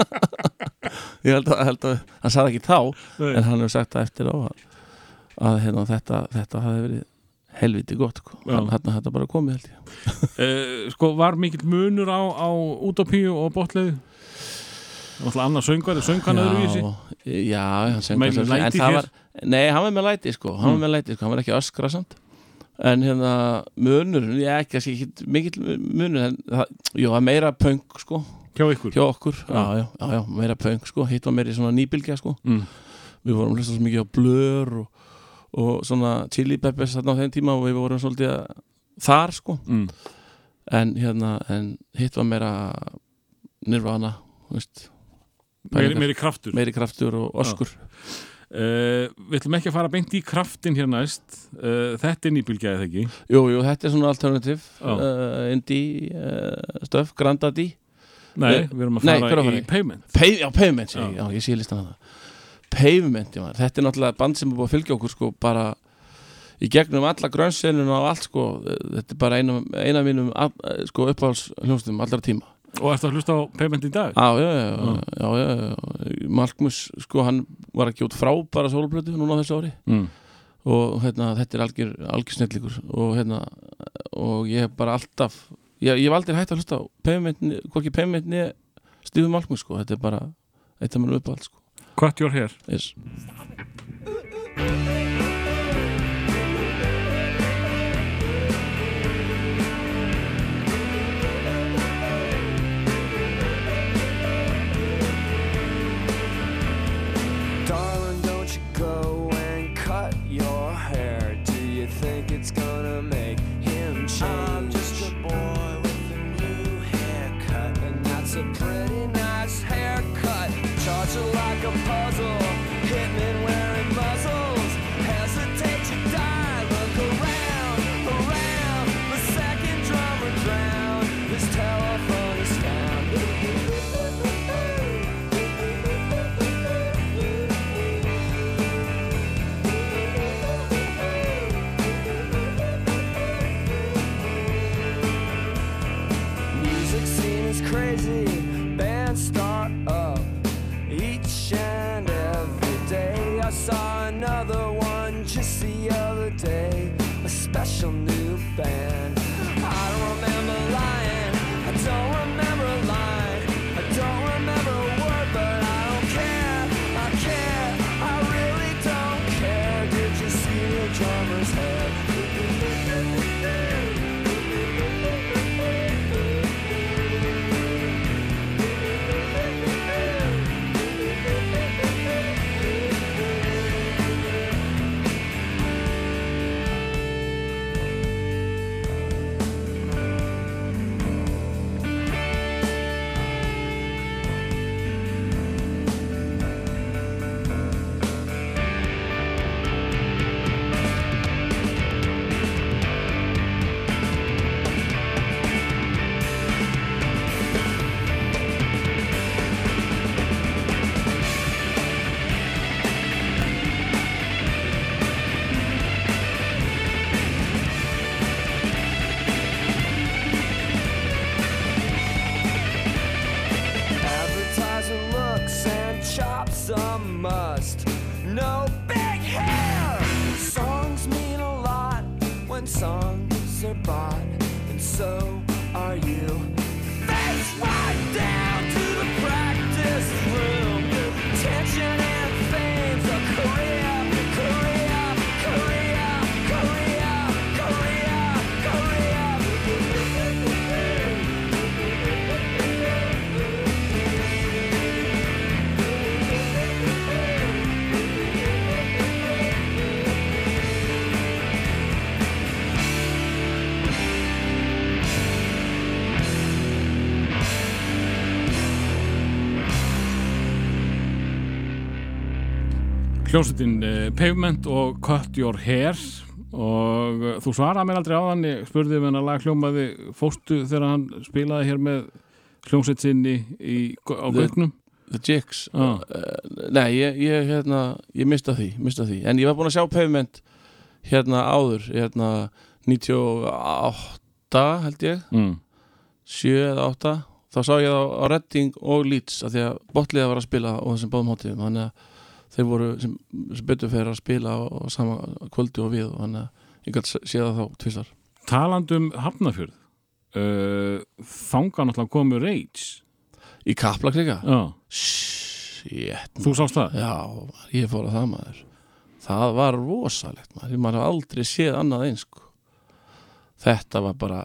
ég held að, held að hann sagði ekki þá Nei. en hann hefur sagt það eftir á að, að hérna, þetta, þetta hafi verið helviti gott sko. Hann hérna þetta bara komið held ég Uh, sko, var mikill munur á, á Utopíu og Botleðu? Náttúrulega annar söngvari, söng hann öðruvísi já, hann söng Með þess að- læti en það hér? var, nei, hann var með læti sko hann var læti sko, hann var ekki að öskra samt en hérna munur ég ekki að sé mikill munur en það, jú, það meira punk sko. Hjá ykkur? Hjá okkur, Já. já, já, já, já meira punk sko, hitt var meira í svona nýbylgja sko. Mm. við vorum hlustað svo mikið á blur og, og svona chili peppers þarna á þeim tíma og við vorum svolítið að, þar sko. Mm. en hérna, en hitt var meira nirvana, þú veist. Meiri, meiri kraftur. Meiri kraftur og oskur uh, Við ætlum ekki að fara beint í kraftin hér næst. Uh, Þetta er nýbylgjaðið ekki? Jú, jú, þetta er svona alternativ. Uh, indie stöf, grandadi Nei, Nei, við erum að nei, fara í fara í? payment Pave, já, Pavement, Já. já. ég sé listan að það Pavement, já, þetta er náttúrulega band sem er búið að fylgja okkur sko bara í gegnum alla grönsenuna og allt sko. Þetta er bara eina, eina mínum sko uppáhalds hljómsdum allra tíma Og ertu að hlusta á payment í dag? Já, já, já, já, já. Malkmus, sko, hann var ekki út frábæra sólblötu núna þessu ári Mm. og hérna, þetta er algjör, algjör snillíkur og hérna, og ég hef bara alltaf, ég, ég hef aldrei hægt að hlusta á payment, hvorki payment niður Stífum Malkmus, sko, þetta er bara eitt af mér uppáhald, sko Cut your hair yes. Crazy, Hljómsveitin uh, Pavement og Cut Your Hair. Og uh, þú svaraði mér aldrei á þann ég spurði ef hann að lag hljómaði fóstu þegar hann spilaði hér með hljómsveit sinni í, á The- gögnum? The Jigs Ah. uh, Nei, ég, ég, hérna, ég mista því, mista því. En ég var búinn að sjá Pavement hérna áður hérna 98 held ég. Mm. 7 eða 8 þá sá ég það á Redding og Leeds að því að botliða var að spila á þessum báðum hátíðum. Þannig að þeir voru sem, sem betur fyrir að spila á, sama kvöldu og við og að ég gæti séð það þá tvisar Talandum Hafnafjörð uh, Þanga náttúrulega komur Rage í kaplakrika Já, shit, þú sást það? já, ég fór að það maður það var rosalegt maður maður hafði aldrei séð annað eins sko. þetta var bara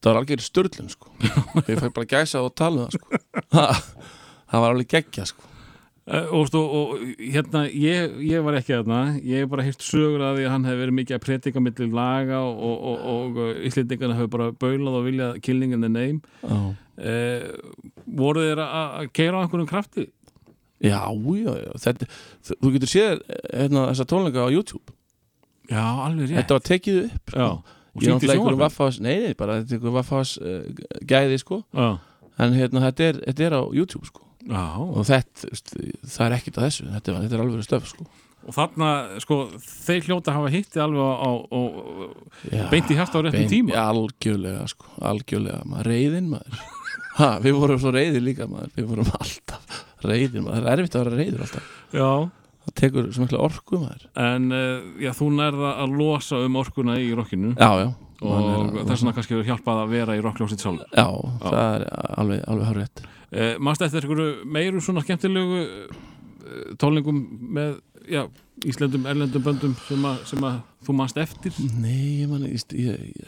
það var algjör störlun sko. ég fæ bara gæsa og tala um það sko. það var alveg geggja sko. Uh, og, og, og hérna, ég, ég var ekki þarna. Ég hef bara hýrt sögur að því að hann hefði verið mikið að predika millir laga og, og, og, og Íslendingarna hefur bara baulað og viljað killing in the name já. Uh, voru þeir að keira á einhverjum krafti? Já, já, já, þetta, þú getur séð hérna, þessa tónleika á YouTube. Já, alveg rétt. Þetta var tekið upp Já, sko. og Ég er náttúrulega einhverjum vaffás Nei, bara er einhverjum vaffás uh, gæði sko. Já, En hérna, þetta er, þetta er á YouTube sko. Já. Og þetta, það er ekkert að þessu. Þetta þetta er alveg stöf sko. og þarna, sko, þeir hljóta hafa hitti alveg á, á, á já, beint í hjarta á réttum beint- tíma. Algjörlega, sko, algjörlega maður, Reyðin maður. Ha, Við vorum svo reyðir líka maður. Við vorum alltaf reyðir maður. Það er erfitt að vera reyður alltaf. Já, Það tekur svo mikla orku maður. En uh, já, þú nærða að losa um orkuna í rockinu. Já, já. Og þess vegna kannski hefur hjálpað að vera í rockljósitt sjálf Já, það er alveg, alveg uh, Mást eftir einhverju meiru svona skemmtilegu uh, tólningum með, já, Íslendum, erlendum böndum sem, að, sem að þú mást eftir Nei, ég man ég, ég,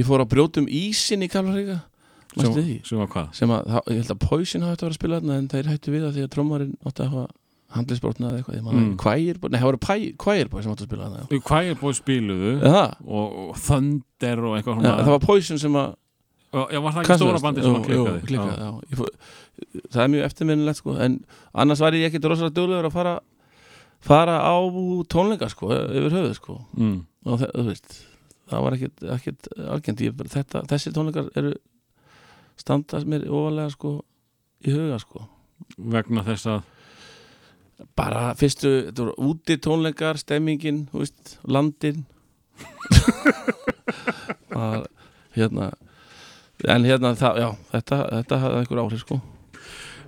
ég fór að brjóta um ísin í Kalmaríka Mástu því? sem var hvað? Sem að, ég held að Poison hafi þetta verið að spila þarna en þeir hættu við það því að trómarinn átti að hafa handlisbrotna eða eitthvað, ég man Mm. Kvægirbói, nei, það voru Kvægirbói sem átti að spila þarna búið spiluðu og, og Thunder og eitthvað svona það var Poison sem að Já, var það ekki stóra bandi sem að klikkaði? Það er mjög eftirminnilegt sko en annars var ég ekkit rosalega duglegur að fara fara á tónleika sko yfir höfuð sko. Mm. og það, þú veist, það var ekkit, ekkit algjörnt, ég, þetta, þessi tónleikar eru standast mér ofalega sko í huga sko. Vegna þess að bara fyrstu, þetta voru úti tónleikar stemmingin, veist, landin. Það, hérna en hérna, það, já, þetta þetta hafði einhver áhrif sko.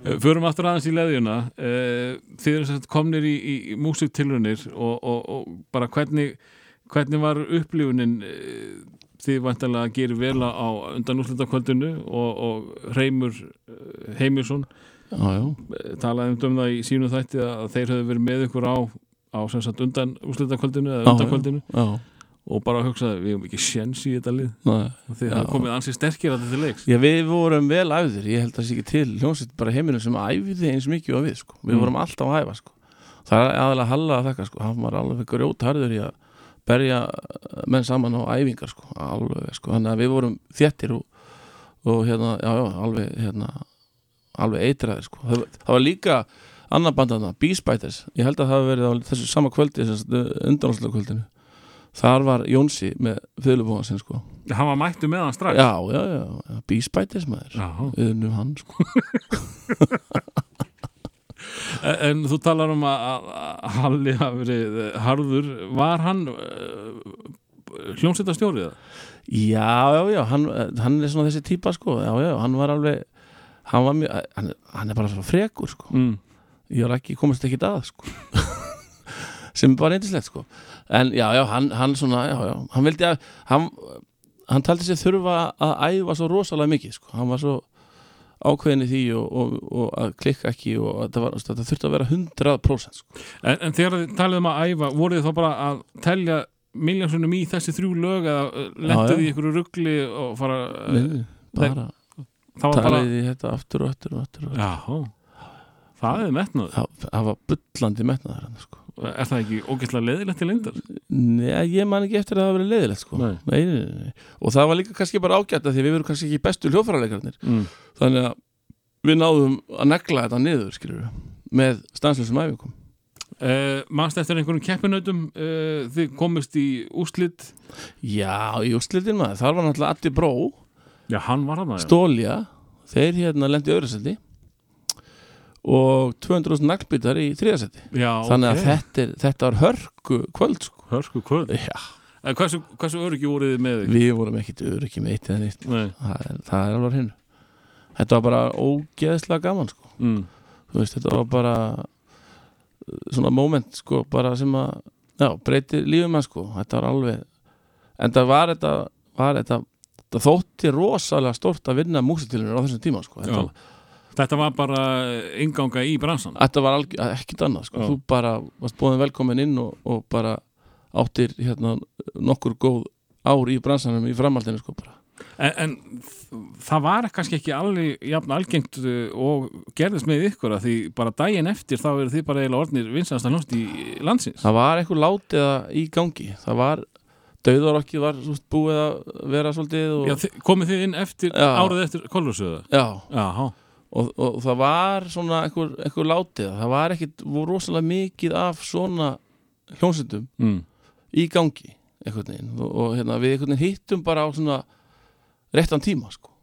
Eh, Förum aftur aðeins í leðjuna. Uh, Þið eru sem sagt komnir í, í, í músiktilrunir og, og, og bara hvernig hvernig var upplifunin uh, þið vantarlega að gera vel á undan úrslutakvöldinu og, og Reymur já, já, eh, talaði um það í sínu þætti að þeir höfðu verið með ykkur á, á sagt undan úrslutakvöldinu eða Já, undan kvöldinu já, og bara hugsaði við hefum ekki sjens í þetta lið Já. hafðu komið ansi sterkir að þetta leiks Já, við vorum vel æfðir, ég held að það sé ekki til hljómsveit bara í heiminum sem æfði eins mikið og við, sko. Við Mm. vorum alltaf að æfa, sko. Það er aðalega Halla að þakka, sko. Hann var alveg grjót harður í að berja menn saman á æfingar, sko. Alveg, sko. Þannig að við vorum þéttir og, og hérna, já, já, alveg, hérna, alveg eitraðir, sko. Það, það var líka annar bandana, Beespiters. Ég held að það Þar var Jónsi með fyrirlubóðan sinn, sko. hann var mættu með hann strax Já, já, já. Beespiters, maður. Unnum hann, sko. En, en þú talar um að, Halli hafi verið eh, harður var hann uh, hljómsveitastjórið? Já, já, já, hann, hann er svona þessi típa sko, já, já, hann var alveg hann var mjög, hann, hann er bara svo frekur sko, Mm. ég var ekki komast ekki að sko sem bara eindislegt sko en já, já, hann, hann svona, já, já, hann vildi að hann, hann taldi sér þurfa að æfa svo rosalega mikið sko, hann var svo ákveðin í því og, og, og að klikka ekki og það, var, það þurfti að vera 100% sko. En, en þegar þið talið um að æfa voruð þið þá bara að telja miljónsunum í þessi þrjú lög eða lenduð já. í ykkur ruggli og fara Nei, bara það var bara talaði í þetta aftur og aftur og aftur, og aftur. Já, það er metnað Það, það var bullandi metnaður hann sko. Er það ekki ógæslega leðilegt til lengdar? Nei, ég man ekki eftir að það hafa verið leiðilegt sko. Nei. Nei, nei, nei. Og það var líka kannski bara ágætt að því við verum kannski ekki bestu hljóðfærarleikarnir Mm. Þannig að við náðum að negla þetta niður skilur við með stanslösum æfingum. Uh, Manst eftir einhverjum keppinautum uh, þið komist í úslit Já, í úrslitin maður, þar var náttúrulega Addi Bró, Já, hann var hann Stólja Þeir hérna lendi öðru seti og 200.000 naglbítar í þriðasetti Þannig að ok. þetta, er, þetta var hörku kvöld sko. Hörsku kvöld Já, En hversu, hversu öryggi voruð þið með þig? við vorum ekkit öryggi með eitt eða Nei. það það er alveg hinn þetta var bara ógeðslega gaman sko. mm. veist, þetta var bara uh, svona moment sko, bara sem að já, breyti lífum að sko, þetta var alveg en það var þetta, var þetta það þótti rosalega stort að vinna músitilunir á þessum tíma sko. Þetta, Þetta var bara inganga í bransan þetta var ekkit annað sko. Þú bara varst búin velkomin inn og, og bara áttir hérna nokkur góð ár í bransanum í framhaldinu sko bara. En, en það var kannski ekki alveg jafn algengt uh, og gerðist með ykkur að því bara daginn eftir þá eru þið bara eiginlega orðnir vinsast að hlust í landsins. Það var eitthvað látiða í gangi. Það var, döðarokkið var veist, búið að vera svolítið og, Já, komið þið inn eftir, Já. árið eftir Kolfursöða já, Já, og, og það var svona eitthvað, eitthvað látiða, það var voru rosalega mikið af svona hljónsundum mm. í gangi einhvern veginn og, og hérna, við einhvern veginn hittum bara á svona réttan tíma sko.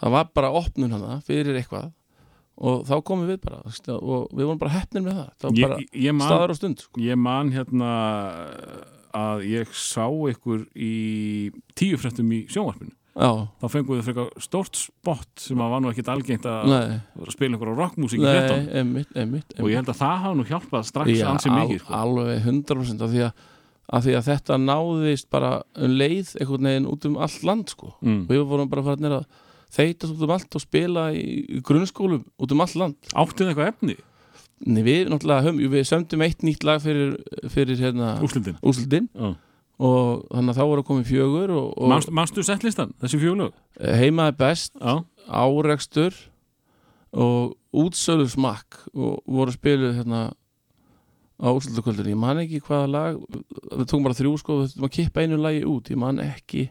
það var bara opnun hana fyrir eitthvað og þá komum við bara og við vorum bara heppnir með það það var bara ég, ég, man, staðar og stund sko. ég man hérna að ég sá ykkur í tíu fréttum í sjónvarpinu já, þá fengum við frekar stórt spott sem að var nú ekkit algengt að spila einhverja rockmusík í einmitt, og ég held að það hafa nú hjálpað strax Já, ansi mikið al, sko. alveg 100% af því, að, af því að þetta náðist bara um leið einhvern veginn út um allt land sko. mm. við vorum bara farinir að þeitast út um allt og spila í grunnskólum út um allt land Áttið eitthvað efni, Nei, við náttúrulega höfum, við sömdum eitt nýtt lag fyrir, fyrir hérna, úrslitin úsildin Já. Og þannig að þá voru komið fjögur og, og Manstu, manstu settlistan, þessi fjólög? heima er best Já, árekstur og útsölu smakk og voru spiluð hérna á úrslutakvöldinu, ég man ekki hvaða lag við tókum bara þrjú sko, við þurfum að kippa einu lagi út, ég man ekki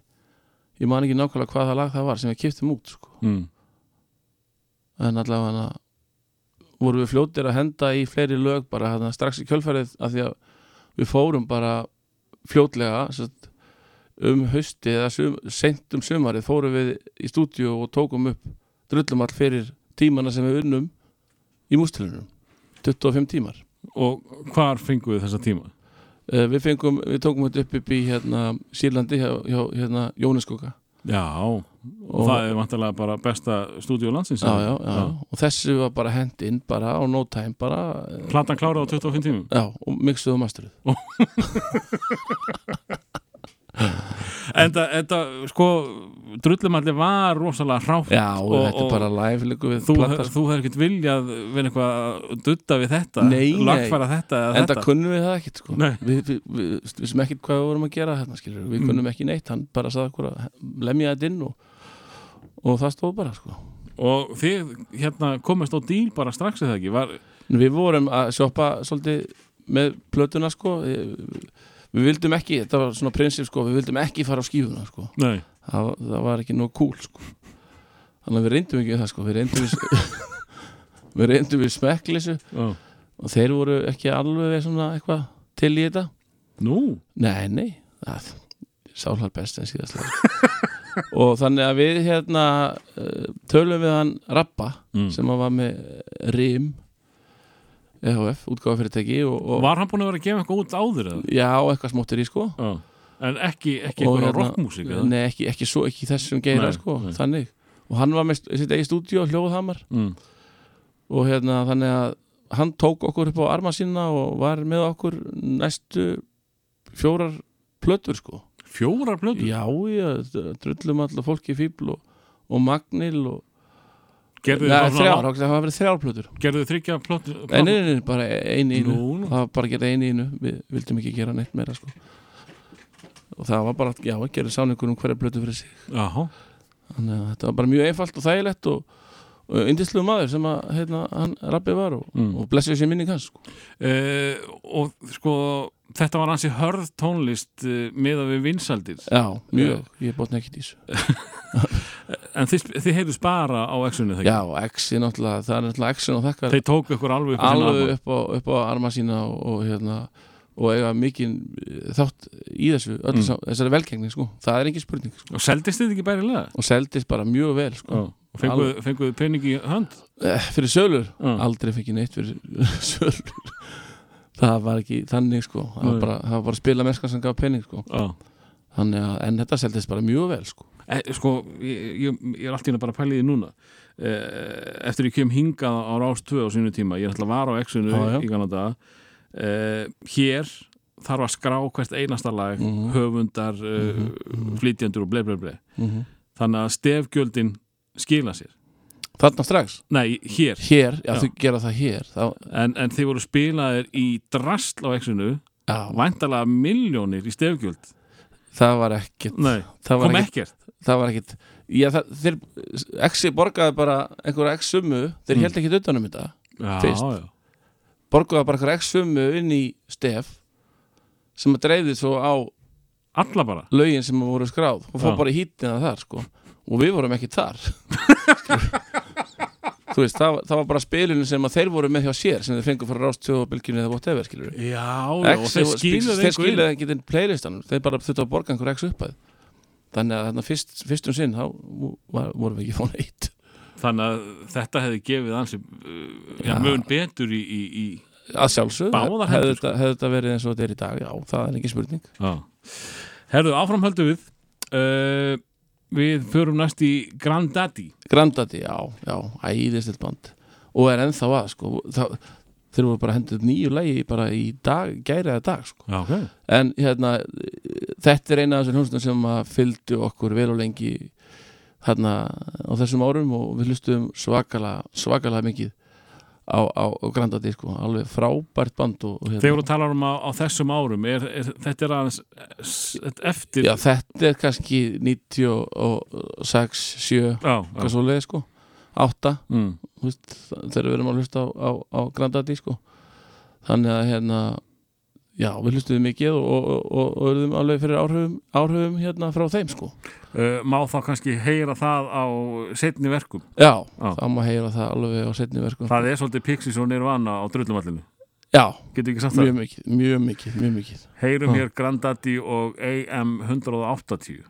ég man ekki nákvæmlega hvaða lag það var sem við kiptum út sko, mm. en allavega hana voru við fljótir að henda í fleiri lög bara hérna strax í kjölfærið af því að við fórum bara fljótlega sett, um hausti eða sum, seint um sumarið fórum við í stúdíu og tókum upp drullum all fyrir tímana sem við unnum í mústilunum 25 tímar. Og hvar fengum við þessa tíma? uh, við, fengum, við tókum þetta upp upp í hérna, Sýrlandi hjá, hjá hérna, Jóniskoka Já, og, það er vantarlega bara besta stúdíu landsins já, já, já. og þessu var bara hend inn bara á no time bara, Platan klára á 25 tímum. já, og mixuðu og masteruð En þetta, sko, drullumalli var rosalega hrátt já, og, Og- þetta er bara live við Þú, sko. þú hefur ekkert viljað vera eitthvað að dutta við þetta. Lagfæra þetta en þetta kunnum við það ekkert sko. Við, við, við, við vissum ekkert hvað við vorum að gera hérna, við Mm. kunnum ekki neitt, hann bara saði lemja þetta inn og, og það stóð bara sko. Og þið hérna komist á díl bara strax eða ekki var, við vorum að sjoppa svolítið með plötuna sko. við, við vildum ekki, þetta var svona prinsip sko, við vildum ekki fara á skífuna sko. Það, það var ekki nóg cool sko. þannig að við reyndum ekki það sko. við reyndum við við reyndum við smekklisu já og þeir voru ekki alveg svona eitthvað til í þetta Nú, Nei, nei, það sálar best en síðast lag og þannig að við hérna uh, tölum við hann Rappa mm. sem var með RIM EHF, og var hann búin að vera að gefa eitthvað út áður eða? já, eitthvað smóttir í sko Já En ekki, ekki eitthvað hérna- rockmusík eða? Nei, ekki, ekki, svo, ekki þessum geira Nei, sko, nei. þannig og hann var með sitt eigi stúdíu hljóðhamar Mm. og hérna þannig að hann tók okkur upp á arma sína og var með okkur næstu fjórar plötur sko Fjórar blöður? Já, já, drullum alltaf fólki fíbl og, og magnil og Gerðu þið þrjár, svona- það hafa verið þrjár plötur Gerðu þið þryggja plötur? Nei, nei, nei, bara einu í Nú, nú. Það var bara að gera einu í einu Við vildum ekki gera neitt meira sko Og það var bara, já, að gera sáningur um hverja plötu fyrir sig Jaha Þannig að þetta var bara mjög einfalt og þægilegt og, og indisluðu maður sem að, hérna, hann rappið var og, Mm. og blessið sér minning hans sko. uh, Og sko, þetta var hansi hörð tónlist uh, miða við vinsaldir Já, mjög, ég bótna ekkert í þessu En þið, þið heyrðu spara á exunni þegar Já, X er náttúrulega, það er náttúrulega X og þakkar Þeir tóku ykkur alveg upp á alveg upp á, upp á arma sína og, og hérna og eiga mikið þátt í þessu Mm. mm. þessari velgengni sko. það er ekki spurning sko. Og seldist þið ekki bærilega? og seldist bara mjög vel sko. Og fenguðu fenguð pening í hönd? eh, fyrir sölur, Já. aldrei ég neitt fyrir sölur það var ekki þannig sko. það, var bara, það var bara spila mennskar sem gaf pening sko. Já þannig að, en þetta seldist bara mjög vel sko. e, sko, ég, ég, ég er allt í hérna bara því núna e, eftir ég kem hingað á Rás 2 á sínu tíma, ég er alltaf var á Já, já. í Kanada e, hér þarf að skrá hvert einasta lag Mhm. höfundar, mm flytjendur og ble, ble, ble Mhm. þannig að stefgjöldin skila sér Þarna strax? Nei, hér, Hér, já, Já. þau gera það hér þá, en, en þið voru spilaðir í drastl á Já, væntalega miljónir í stefgjöld. Það var ekkert. Nei, Það var ekkert, það var ekkert. Þeir, Exi borgaði bara einhverja X-summu, þeir Mm. held ekki utanum þetta já, borgaði bara einhverja X-summu inn í stef sem að dreifði svo á alla bara. lögin sem voru skráð og fór bara í hítina þar sko. Og við vorum ekki þar. þú veist, það, það var bara spilinu sem að þeir voru með hjá sér sem þeir fengur frá rást tjóðabilkinu eða whatever skilur já, já, og þeir skiluðu þeir skiluðu ekki til playlistanum þeir bara þurftu að borga einhver X uppæð þannig að þarna fyrst, fyrstum sinn þá var, vorum við ekki fóna eitt. Þannig að þetta hefði gefið ansi uh, Já. mun betur í, í, í að sjálfsög, hefði þetta, hefði þetta verið eins og þetta er í dag? Já, það er ekki spurning. Já. herðu, áfram höldum við. Uh, við förum næst í Grandaddy Grandaddy, já, já, æðistilt band. Og er ennþá að sko það, þeir voru bara hendið nýju lægi bara í dag, gæri eða dag sko. Já, ok. En hérna þetta er eina af þessum hljómsnum sem að fylgdu okkur vel og lengi hérna á þessum árum og við hlustum svakalega, svakalega mikið á, á, Grandaddy sko, alveg frábært band og, og hérna, þegar þú talar um á, á þessum árum er, er, þetta er aðeins eftir já, þetta er kannski 96, 7 já, já. hvað svo leið sko 8 Mm. þegar við erum að hlusta á, á, á Grandaddy sko þannig að hérna já, við hlustuðum mikið og, og, og, og erum alveg fyrir áhrifum, áhrifum hérna frá þeim sko uh, má þá kannski heyra það á setni verkum? Já, Já. þá má heyra það alveg á setni verkum. Það er svolítið Pixies og Nirvana á drullumallinu. Já, mjög mikið, mjög mikið, mjög mikið. Heyrum Já. hér Grandaddy og AM 180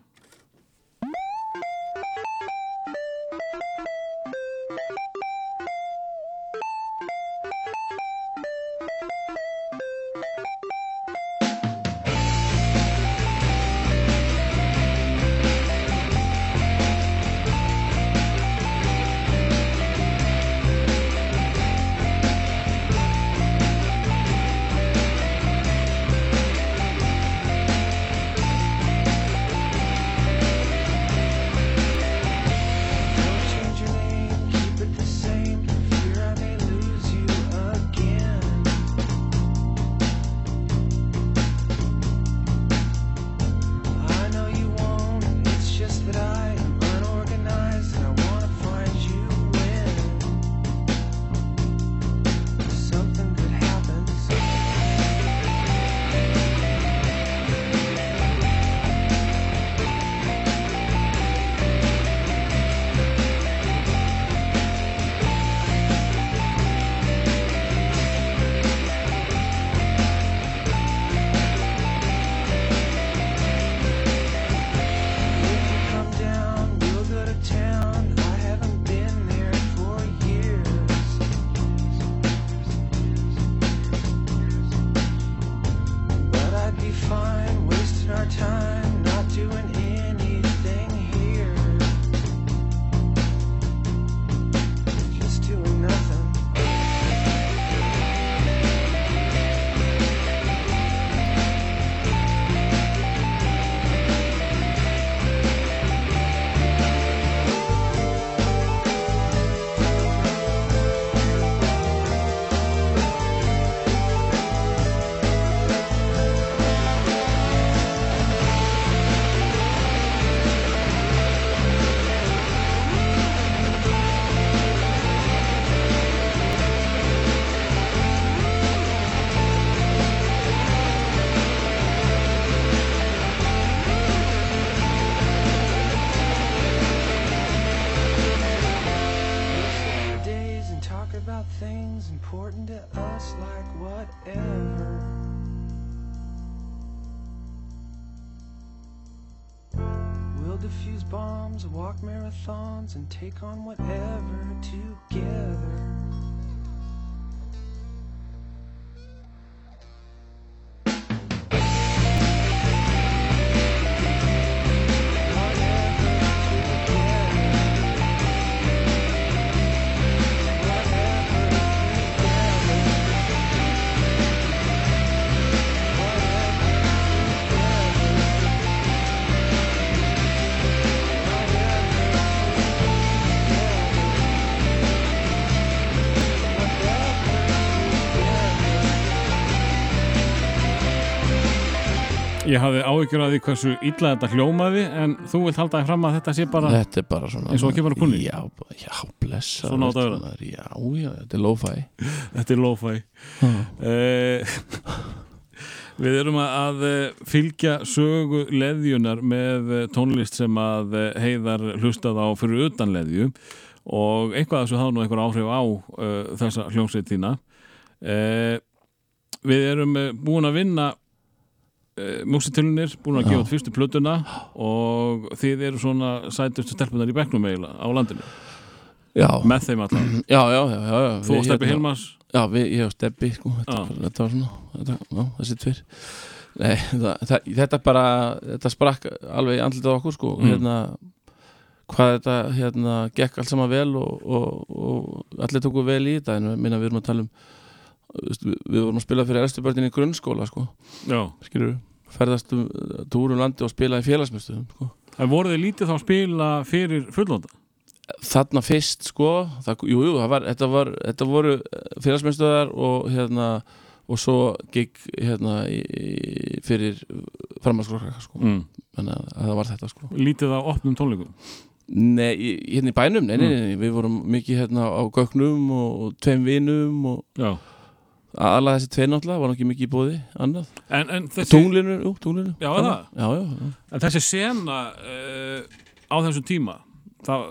take on whatever Ég hafði áhyggjur að því hversu illa þetta hljómaði en þú vilt halda þig fram að þetta sé bara Þetta er bara svona Eins og kemur á kúnni? Já, bara- já blessa Svona maður, Já, já, þetta er lo-fi. Þetta er lo-fi. Uh, Við erum að, eh, fylgja sögu leðjunar með eh, tónlist sem að heiðar hlustað á fyrir utan leðju. Og eitthvað þessu hafa nú einhver áhrif á uh, þessa hljómsveit þína. Uh, Við erum búin að vinna uh, músitilunir, búin að gefa út fyrstu plötuna og þið eru svona sætustu stelpunar í bekknum eiginlega á landinu, Já, með þeim allan. Já, já, já, já, já. Þú og Steppi hérna- Hilmars. Já, við, ég og Steppi sko, þetta, þetta var svona þetta, þessi tver Nei, það, þetta bara þetta sprakk alveg í andlitað okkur sko, Mm. hérna hvað þetta hérna gekk allt saman vel og, og, og allir tóku vel í þetta en minna við erum að tala um við, vorum að spila fyrir erstu börnin í grunnskóla sko, skilur ferðast um túrum landi og spila í félagsmyndstöðum sko. en voru þið lítið þá að spila fyrir fullóta? þarna fyrst sko það, jú, jú, það var, þetta, var, þetta voru félagsmyndstöðar og hérna og svo gig hérna í, í, fyrir framhalskóla sko. Mm. þannig að það var þetta sko Lítið á opnum tónleikum Nei, hérna í bænum, nei, nei, nei, nei, við vorum mikið hérna á gögnum og tveim vinum og Já. Aðalega þessi tveir náttúrulega var ekki mikið í bóði annað, En, en, þessi, tunglinu, jú, tunglinu. Já, það? Já, já, já, en þessi sena uh, á þessum tíma það,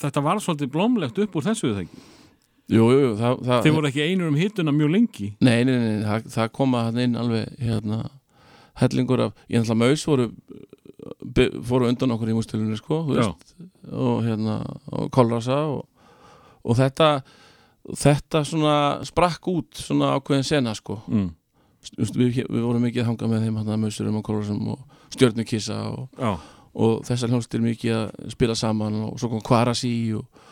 þetta var svolítið blómlegt upp úr þessu þegar ekki? Jú, jú, það, það Þið voru ekki einur um hittuna mjög lengi? Nei, nei, nei, nei það, það koma hann inn alveg hérna hellingur af, ég ætla maus voru by- fóru undan okkur í mústilunni sko, þú Já. veist og hérna, og kolrasa og, og þetta þetta svona sprakk út svona ákveðin sena sko. Mm. Við, við vorum mikið að hanga með þeim hérna mausurum og kolrasum og stjörnukissa og, Já, og þessar hljónstir mikið að spila saman og svo kom Kvarasi og,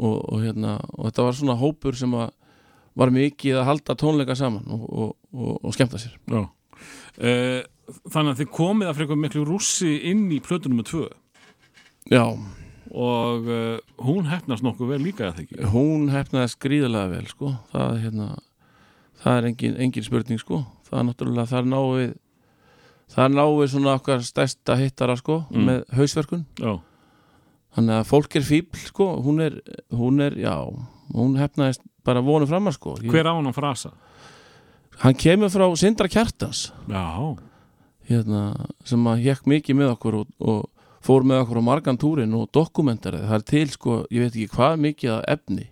og, og hérna og þetta var svona hópur sem að var mikið að halda tónleika saman og, og, og, og skemmta sér. Uh, Þannig að þið komið að frekar miklu rússi inn í plötunum með tvö? Já, og uh, hún hefnast nokkuð vel líka að ekki hún hefnaði skrýðalega vel sko. það, er, hérna, það er engin, engin spurning sko. það er náttúrulega það er náið það er náið svona okkar stærsta hittara sko, Mm. með hausverkun Já, þannig að fólk er fíbl sko. hún, er, hún er, já hún hefnaðist bara vonu framar sko. Ég- hver á hann frasa? hann kemur frá Sindra Kjartans Já, hérna, sem að hekk mikið með okkur og, og fór með okkur á margan túrin og dokumentarið, það er til sko ég veit ekki hvað mikið af efni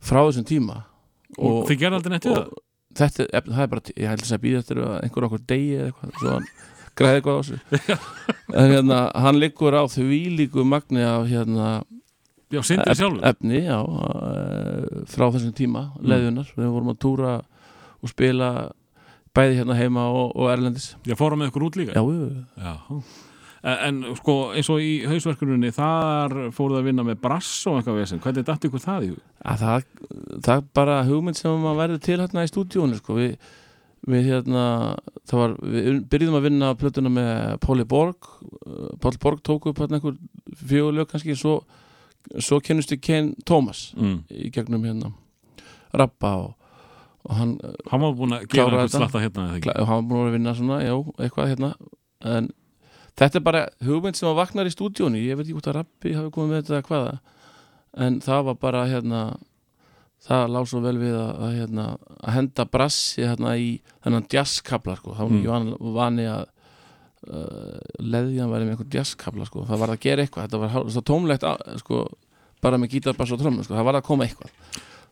frá þessum tíma. Og, þið gerði aldrei neitt við það? þetta efni, það er bara, ég held að býða eftir að einhver okkur degi eða eitthvað svo hann græði eitthvað á þessu en hérna, hann liggur á því líku magni af hérna Já, sindri sjálfur. efni, já eh, frá þessum tíma, Mm. leðunar við vorum að túra og spila bæði hérna heima og, og erlendis. Já, fórum með ykkur út líka? Já, já, Já. En, en sko, eins og í hausverkuninni þar fóruð að vinna með brass og eitthvað vesen, hvernig datt ykkur það í hug? að það, það er bara hugmynd sem maður verður til hérna í stúdíónu sko. við, við hérna það var, við byrjuðum að vinna plötuna með Páli Borg uh, Páli Borg tók upp hérna einhver fjögulög kannski, svo, svo kennustu Ken Thomas Mm. í gegnum hérna Rappa og, og hann Hann var búin að gera eitthvað slatta hérna hann var búin að vinna svona, já, eitthvað hérna en þetta er bara hugmynd sem að vaknar í stúdíónu, ég veit ekki hvort að Rappi hafi komið með þetta hvaða en það var bara hérna það lág svo vel við að, að, hérna, að henda brassi hérna í þennan jazzkabla sko, þá var Mm. ekki van, vani að uh, leðjan væri með einhvern jazzkabla sko, það var að gera eitthvað. Þetta var hál- svo tómlegt að, sko, bara með gítarbass og trömmur, sko, það var að koma eitthvað.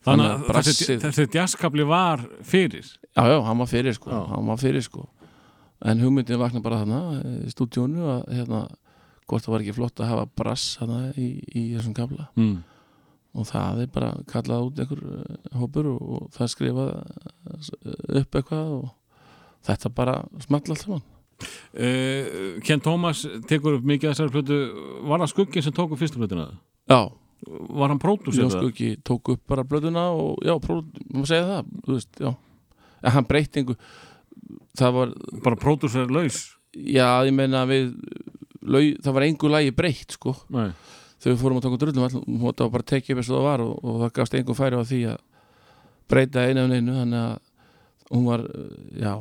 Þannig Þannig að að þessi, jazzkabli var fyrir. Já, já, hann var fyrir sko, hann var fyrir sko en hugmyndin vakna bara þarna í stúdíónu að hérna hvort það var ekki flott að hafa brass þarna í, í þessum kabla mm. og það er bara kallað út einhver uh, hópur og, og það skrifað uh, upp eitthvað og þetta bara small allt saman. Uh, Ken Thomas tekur upp mikið af þessari plötu. Var það skugginn sem tók upp fyrstu plötuna? Já, Var hann pródúsir Jón Skuggi tók upp bara blöðuna og já, pró, maður segja það þú veist, já, en hann breytti einhver það var, Bara pródúsir laus? já, ég meina við lau, það var einhver lagi breytt sko Nei þegar við fórum að taka drullum það var bara að tekja upp eins og það var og, og það gafst einhver færi á því að breyta einu af einu þannig að hún var, uh, já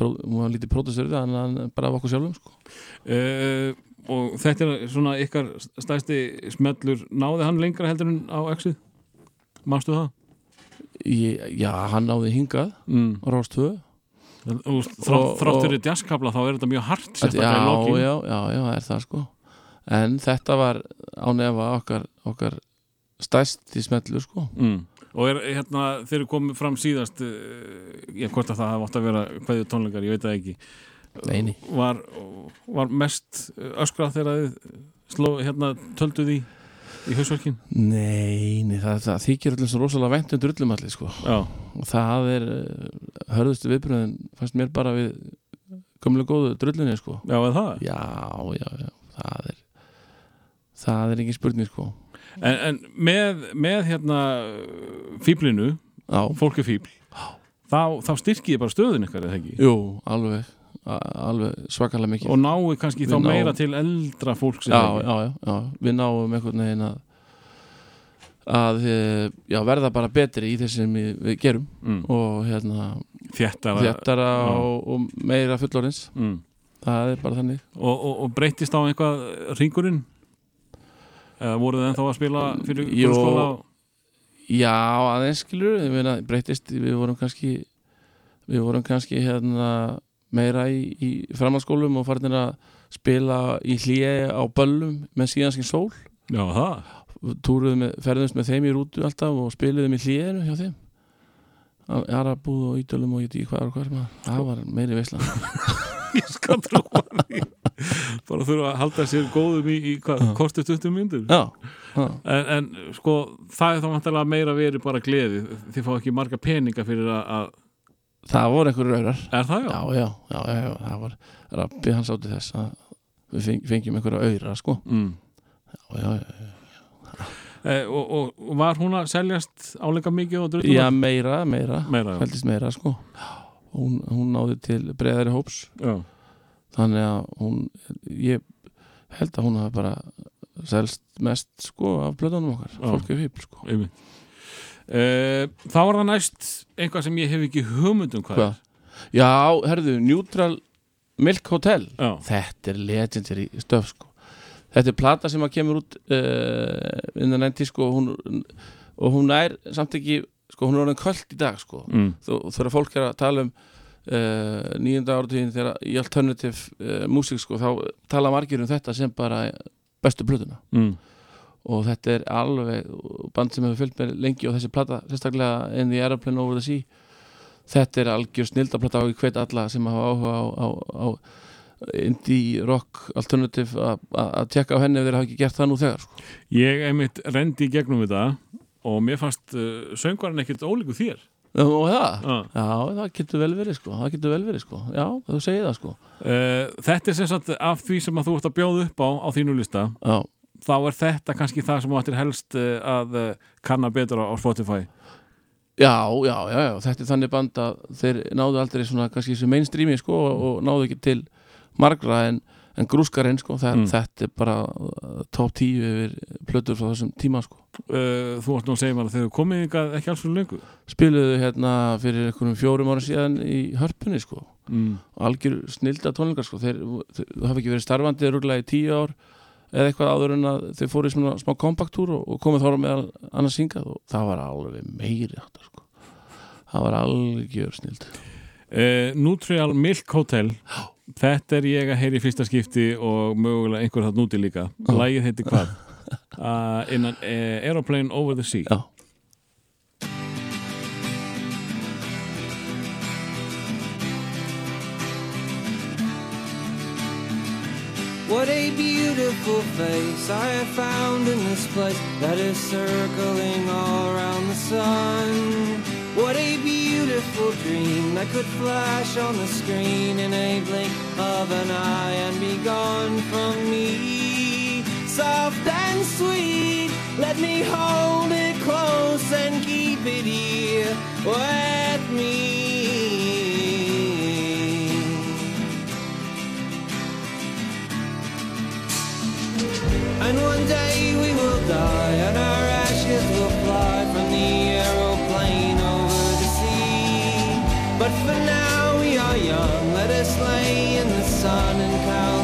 hún var lítið pródusur þannig að hann bara af okkur sjálfum sko. uh, og þetta er svona ykkar stæsti smellur náði hann lengra heldur en á exið manstu það? Ég, já, hann náði hingað Mm. á Rás 2 Og þrátt, Og- þrátt og- fyrir jazzkabla þá er þetta mjög hart já, í já, já, já, það er það sko. En þetta var á nefa okkar, okkar stæsti smellur sko. Mm. og er hérna þeir eru komið fram síðast uh, ég hvort að það hafa átt að vera hverju tónleikar, ég veit það ekki. Nei, nei. var, var mest öskrað þegar þið sló, hérna, tölduð í í hausverkin? Nei, nei það, það þykir allir svo rosalega vænt um drullum allir sko. Já, og það er uh, hörðustu viðbröðin fannst mér bara við gömlega góðu drullinni sko. Já, eða það? Já, já, já, það er það er ekki spurning sko. En, en með, með hérna fýblinu, já, fólk er fýbl þá, þá styrkið bara stöðun ykkar eða ekki? Jú, alveg alveg svakalega mikið. Og náu kannski Við þá náum- meira til eldra fólk já, já, já, já, við náum einhvern veginn að að eh, já, verða bara betri í þess sem við, gerum. Mm. og hérna þéttara já. og, og meira fullorins mm. það er bara þannig. Og, og, og breytist á eitthvað ringurinn eða voruð þið ennþá að spila fyrir grunnskóla. Já, aðeins skilur breytist, við vorum kannski við vorum kannski hérna meira í, í framhaldsskólum og farinir að spila í hlýje á böllum með síðanskinn sól. Já, það túruðum með, ferðumst með þeim í rútu alltaf og spiluðum í hlýjenu hjá þeim. Arabúð og Ídölum og ég ekki hvað og hvað maður. það var meiri veisla. Ég skal trúa því. Bara þurfa að halda sér góðum í, í kortu 20 myndur en, en sko það er þá meira verið bara gleði þið fá ekki marga peninga fyrir að, að það voru einhverju raurar. Er það já? já, já, já, já, já, það var Rabbi hans átti þess að við feng, fengjum einhverja auðra sko. Mm. já, já, já, Eh, og, og, og var hún að seljast áleika mikið og drullum já, meira, meira. Meira já. fældist meira sko. Hún, hún náði til breiðari hóps. Já. þannig að hún ég held að hún hafi bara selst mest sko af blöðunum okkar. Já. fólk er fíbl sko. Einmitt þá var það næst einhvað sem ég hef ekki hugmynd um hvað, Hvað? Já, herðu, Neutral Milk Hotel. Já, Þetta er legendary stöf sko Þetta er plata sem að kemur út uh, innan endi sko og hún, og hún er samt ekki sko hún er orðin köld í dag sko mm. Þó, þegar fólk að tala um uh, nýjunda áratíðin þegar í alternative uh, músík sko þá tala margir um þetta sem bara bestu plötuna Mm. Og þetta er alveg band sem hefur fylgt mér lengi og þessi plata sérstaklega In the Aeroplane Over the Sea þetta er algjör snildaplata á í hvet alla sem hafa áhuga á, á, á indie rock alternative að- tekka á henni ef þeir hafa ekki gert það nú þegar sko. Ég einmitt rendi í gegnum þetta og mér fannst uh, söngvarinn ekkert ólíku þér og það, Já. já það getur vel verið sko. það getur vel verið sko. já, þú segir það sko. Uh, þetta er sem sagt af því sem að þú ert að bjóða upp á á þínu lista já, þá er þetta kannski það sem þú ættir helst uh, að uh, kanna betur á, Spotify Já, já, já, já, þetta er þannig band að þeir náðu aldrei svona kannski þessu mainstreami sko og, og náðu ekki til margra en, en grúskarinn sko, Mm. þetta er bara uh, top 10 yfir plötur frá þessum tíma sko. uh, Þú ert nú að segja mér að þeir komið ekki alls fyrir lengu Spiluðu hérna fyrir einhverjum fjórum ára síðan í hörpunni sko mm. algjör snilda tónlingar sko þeir, þeir hafa ekki verið starfandi rúglega í tíu ár eða eitthvað áður en að þeir fóru í svona smá kompaktúr og, og komið þóra með annars syngað og það var alveg meiri áttar sko það var algjör snild uh, Nutrial Milk Hotel Þetta er ég að heyri í fyrsta skipti og mögulega einhver það núti líka Já. Lægið heiti hvað? Uh, innan uh, Aeroplane Over the Sea Já. What a beautiful face I have found in this place that is circling all around the sun. What a beautiful dream that could flash on the screen in a blink of an eye and be gone from me. Soft and sweet, let me hold it close and keep it here with me. And one day we will die, and our ashes will fly from the aeroplane over the sea. But for now we are young, let us lay in the sun and count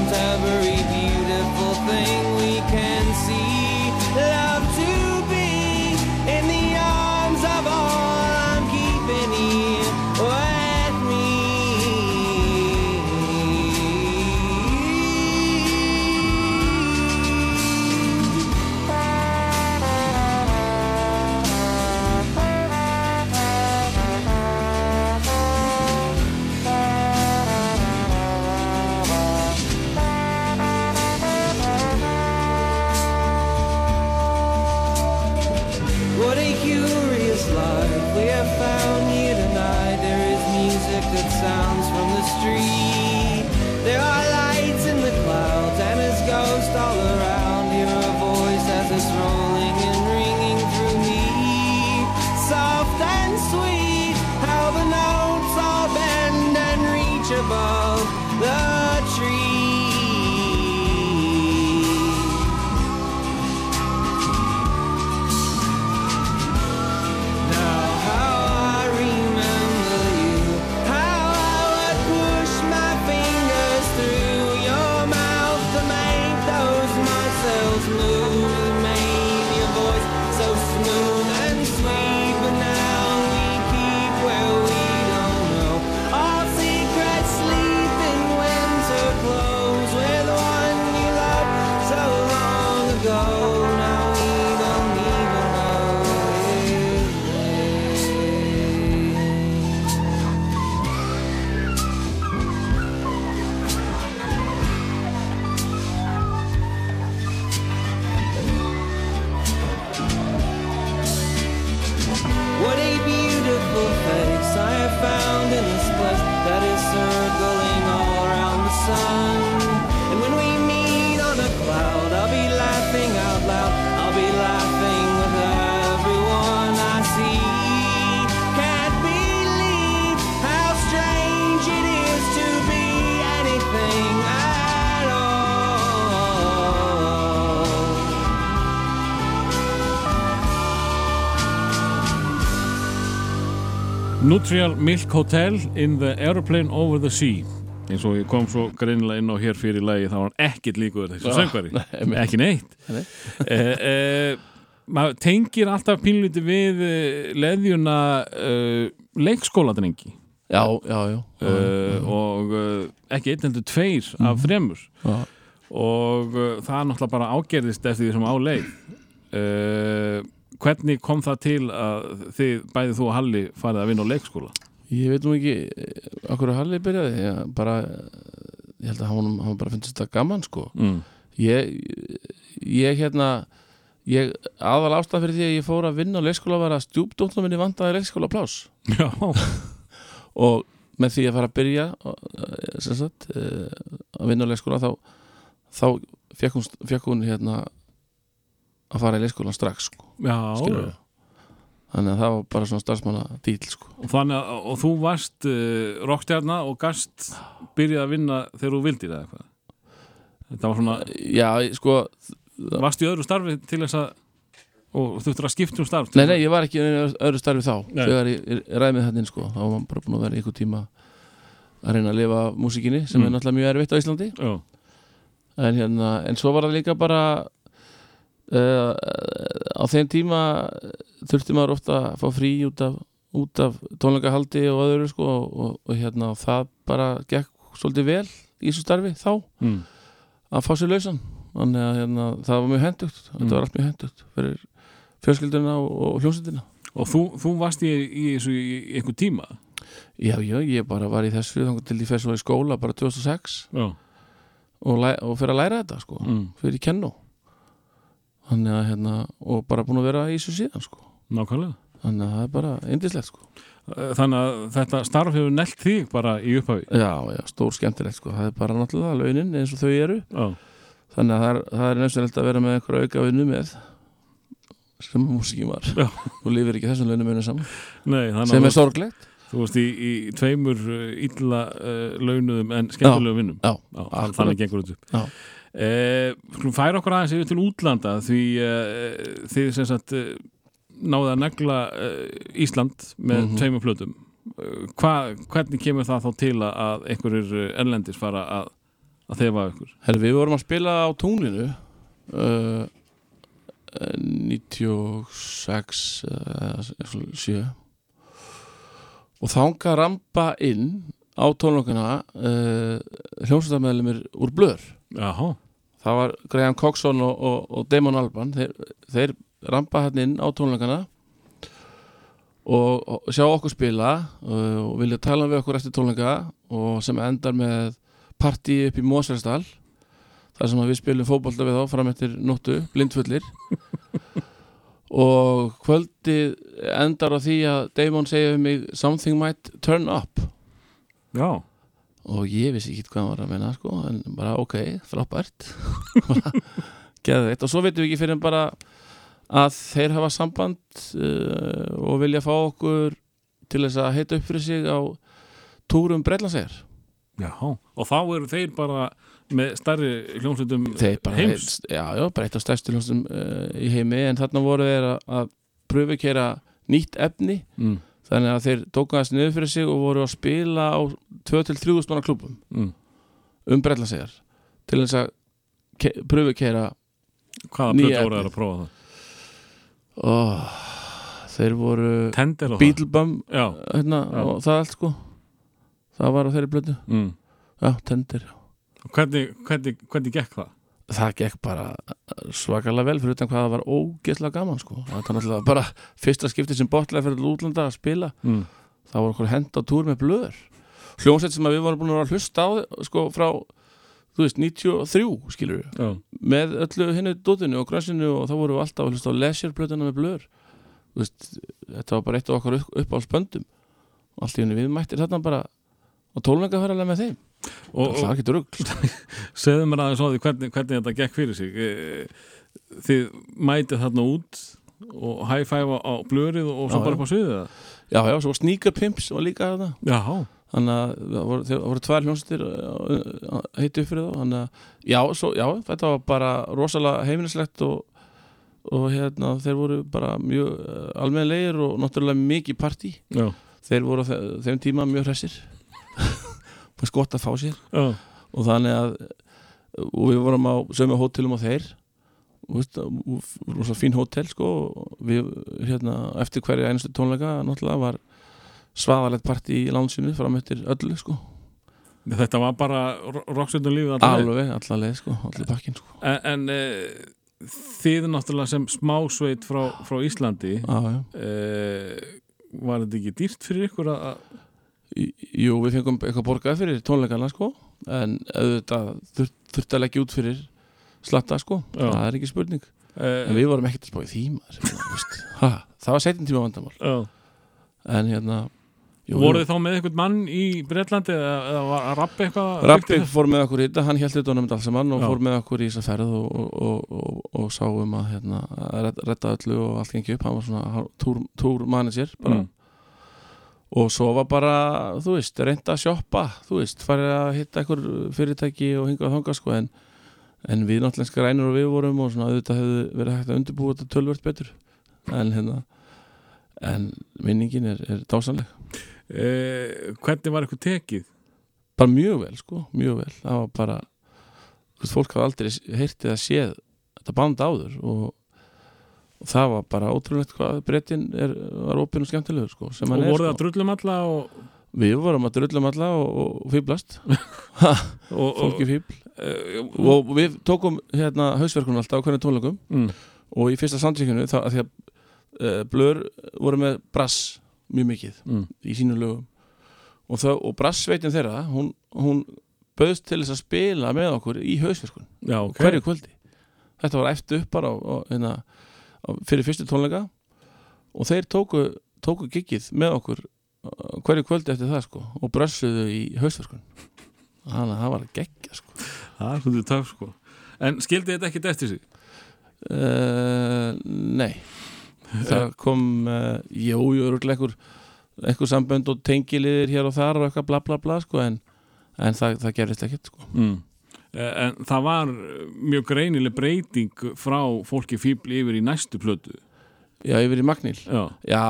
Nutrial Milk Hotel in the Aeroplane Over the Sea. Eins og ég kom svo greinilega inn á hér fyrir lagi þá var hann ekkert líkur þessu Já, söngvari. ekki neitt. Nei. eh, eh, maður tengir alltaf pínlíti við eh, leðjuna eh, leikskóladrengi. Já, já, já, uh, og ekki einn heldur tveir af þremur. Já. og það náttúrulega bara ágerðist eftir því sem á leið. Uh, hvernig kom það til að þið, bæði þú og Halli farið að vinna á leikskóla? Ég veit nú ekki eh, Akkur að Halli byrjaði. Ég, bara, eh, ég held að hann, hann bara finnst þetta gaman sko. mm. ég, ég hérna ég, aðal ástæð fyrir því að ég fór að vinna á leikskóla var að stjúpdóttur minni vandaði leikskóla plás og með því að fara að byrja eh, sagt eh, að vinna á leikskóla þá, þá fekk hún, fekk hún hérna að fara í leikskólan strax sko, já þannig að það var bara svona starfsmanna dýl sko. og, að- og þú varst uh, rockstjarna og gast byrjað að vinna þegar þú vildir eða eitthvað þetta var svona, já, sko varst í öðru starfi til þess að og þú þurftur að skipta um starf Nei, nei, ég var ekki í öðru starfi þá Nei. þegar ég, ræði með þetta inn sko. þá var maður bara búin að vera einhver tíma að reyna að lifa af músíkinni sem er Mm. náttúrulega mjög erfitt á Íslandi en, hérna, en svo var það líka bara uh, á þeim tíma þurfti maður ofta að fá frí út af, út af tónleikahaldi og öðru sko, og, og, og hérna, það bara gekk svolítið vel í þessu starfi þá mm. að fá sér lausan þannig að hérna, það var mjög hendugt Mm. þetta var allt mjög hendugt fyrir fjölskylduna og, og hljómsveitina og þú, þú varst í, í í, í einhver tíma Já, já, ég bara var í þessu til ég fer svo í skóla bara 2006 Já, og, og fyrir að læra þetta sko, mm. fyrir kennu þannig að hérna og bara búin að vera í þessu síðan sko. Nákvæmlega. Þannig að það er bara indislegt sko. Eh, Þannig að þetta starf hefur nelt þig bara í upphafi. Já, já, stór skemmtilegt sko. Það er bara náttúrulega launin eins og þau eru. Já, þannig að það er, það er nefnsilegt að vera með einhverja auka vinnu með sem músikin var. Og lifir ekki þessum launum einu saman. Nei, sem er sorglegt. Þú varst í, í tveimur uh, illa uh, launuðum en skemmtilegum vinnum. þannig gengur þetta upp. Eh, skulum færa okkur aðeins yfir til útlanda því uh, þið sem sagt uh, náðu að negla Ísland með Mhm. tveimur plötum. Hva, hvernig kemur það þá til að- einhverjur erlendis fara að, að þefa ykkur? Herri, við vorum að spila á tónlinu uh, 96 uh, 7 og þanga rampa inn á tónlokuna uh, hljómsveitarmeðlumir úr blör Jaha, það var Graham Coxon og, og, og Damon Alban þeir, þeir rampa hann inn á tónleikana og, og sjá okkur spila uh, og vilja tala við okkur eftir tónleika og sem endar með partí upp í Mósversdal þar sem við spilum fótbolta við þá fram eftir nóttu, blindfullir. Og kvöldið endar á því að Damon segja um mig something might turn up. Já og ég vissi ekki hvað hann var að menna sko, en bara ok, frábært. Geðveitt og svo veitum við ekki fyrir bara að þeir hafa samband uh, og vilja fá okkur til þess að heita upp fyrir sig á túrum Breitlandsegar Já, og þá eru þeir bara með stærri hljómsveitum þeir bara, heims. já, já, bara eitt af stærstu hljómsum uh, í heimi. En þarna voru þeir að, að pröfu kera nýtt efni. Mm, þannig að þeir tóku aðeins niður fyrir sig og voru að spila á 2-3 manna klubum mm. um Breitlandsegar til þess að ke pröfu kera Hvaða plötu voru að prófa það? oh, þeir voru Tender Já, hérna, og það allt sko það var á þeirri blötu mm. já, tendir Og hvernig, hvernig, hvernig gekk það? Það gekk bara svakalega vel fyrir utan hvað það var ógeðslega gaman sko. Það var náttúrulega bara fyrsta skipti sem botlega fyrir útlanda að spila. Mm. það var okkur hend á túr með blöður. Hljómsveit sem við vorum búin að hlusta á sko frá þú veist 93 skilur við Já, með öllu hinnu dótinu og græsinu og þá vorum við alltaf að hlusta á lesjörblöðuna með blöður. Veist, þetta var bara eitt af okkar upp, upp á spöndum og allt í henni við mættir þarna bara á tólningafæralega með þeim og, það og ekki rugg segðu mér aðeins á því hvernig, hvernig þetta gekk fyrir sig. Eh, Þið mætið þarna út og high-five á, blörið og svo Já, bara upp á sviðið já, já, svo Sneaker Pimps var líka þarna. Já, þannig að það voru, voru tvær hljómsveitir heiti upp fyrir þá. Þannig að, já, svo, já, þetta var bara rosalega heimilislegt og, og hérna, þeir voru bara mjög uh, almennlegir og náttúrulega mikið partí. Já, þeir voru á þe þeim tíma mjög hressir bara gott að fá sér. Já, og þannig að og við vorum á sömu hótelum á þeir. Og og rosa fín hótel sko og við hérna eftir hverja einustu tónleika náttúrulega var svaðalegt partí í lánsinu fram eftir öllu sko. Þetta var bara rocksundum lífið alveg, alla leið sko, allir pakkin sko. En, en e, þið náttúrulega sem smásveit frá, frá Íslandi já. e, var þetta ekki dýrt fyrir ykkur að Jú, við fengum eitthvað borgað fyrir tónleikana sko en auðvitað þurft, þurft að leggja út fyrir slatta sko, Já. það er ekki spurning e, en við vorum ekkert að spá í ha, það var setjum tíma vandamál já. en hérna jú. þið þá með einhvern mann í Breitlandi eða, eða var að rappa eitthvað Rappi fór með okkur í þetta, hann held þetta um þetta alls saman og Já. fór með okkur í þessa ferð og, og, og, og, og sá um að hérna, að redda öllu og allt gengi upp hann var svona túr, túr manager bara. mm. Og svo var bara, þú veist, reynda að sjoppa þú veist, farið að hitta einhver fyrirtæki og hinga og þanga sko en, en við náttúrulega skrænur og við vorum og svona auðvitað hefðu verið hægt að undirbúa þetta tölvört betur. En hérna en minningin er, er dásanleg e, Hvernig var eitthvað tekið? bara mjög vel sko, mjög vel. Það var bara, fólk hafa aldrei heyrtið að séð þetta band áður og, og það var bara ótrúlegt hvað breytin er, var opinn og skemmtilegur sko, Og er voruð sko. að drullum alla og, við vorum að drullum alla og, og, fýblast fólki fýbl e, og við tókum hérna hausverkunum alltaf á hvernig tónleikum mm. og í fyrsta samtíkinu þá að því að uh, blör voru með brass mjög mikið Mm. í sínum lögum og, og brassveitin þeirra hún, hún bauðst til þess að spila með okkur í hausverkun Já, okay. ok hverju kvöldi þetta var eftir upp bara á, á, hérna, fyrir fyrstu tónleika og þeir tóku, tóku giggið með okkur á hverju kvöldi eftir það sko og brössuðu í hausverkun þannig að það var að gegja sko. Það er svolítið töf sko. En skildi þetta ekkit eftir sig? Uh, nei. Það kom uh, einhver einhver sambönd og tengiliðir hér og þar og eitthvað bla bla bla sko en, en það, það gerist ekkert sko. Mm. Eh, En það var mjög greinileg breyting frá fólki fíbli yfir í næstu plötu. Já, yfir í Magnil. Já, já,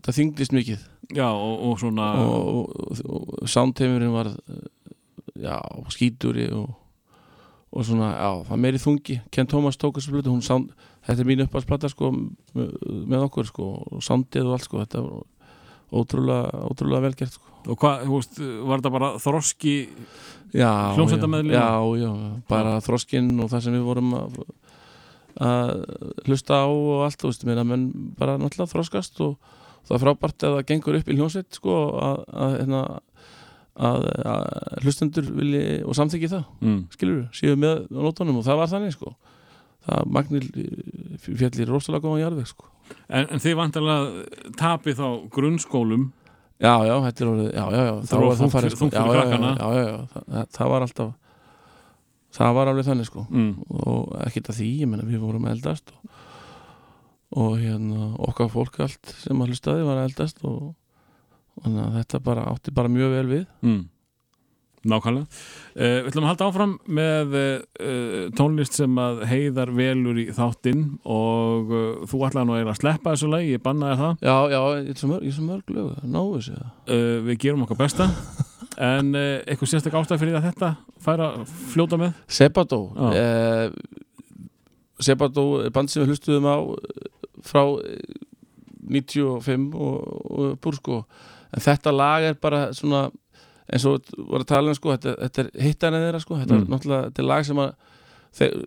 það þyngdist mikið. Já, og, og svona og, og, og soundteimurinn var uh, já, skíturi og, og svona, já, það meiri þungi. Ken Thomas tók þessu blötu, hún sound þetta er mín uppáðsplata sko með okkur sko, og soundið og allt sko þetta var ótrúlega, ótrúlega velgert sko og hvað, þú veist, var þetta bara þroski já, Hljómsveitarmeðlima? já, já, bara þroskinn og það sem við vorum að, að hlusta á og allt, þú veist, meina menn bara náttúrulega þroskast og það er frábært að það gengur upp í hljómsveit sko að, að, hérna, að, að hlustendur vilji og samþykji það, mm. skilur séu með nótunum og það var þannig sko það magnil fjallir rosalega góðan jarðveg sko en, en þið vantarlega tapið þá grunnskólum Já, já, þetta er orðið, já, já, já Það var þungt farið, þungt já, já. Já, já, það, það, það var alltaf það var alveg þannig sko mm. og ekkert að því, ég menna við vorum eldast og, og hérna okkar fólk allt sem að hlustaði var eldast og, þetta bara átti bara mjög vel við Nákvæmlega. Uh, við ætlum að halda áfram með uh, tónlist sem að heiðar velur í þáttinn og uh, þú ætlaði nú að sleppa þessu lagi, ég bannaði það. Já, já, ég er svo mörg, mörg lög, náðu þessu. Uh, við gerum okkar besta. En uh, eitthvað sérstak ástæð fyrir að þetta færa fljóta með? Eh, Sebadó er band sem við hlustuðum á eh, frá eh, 95 og, og búr sko en þetta lag er bara svona eins og var að tala um sko þetta, þetta er hittarinn þeirra sko þetta Mm. er náttúrulega þetta er lag sem að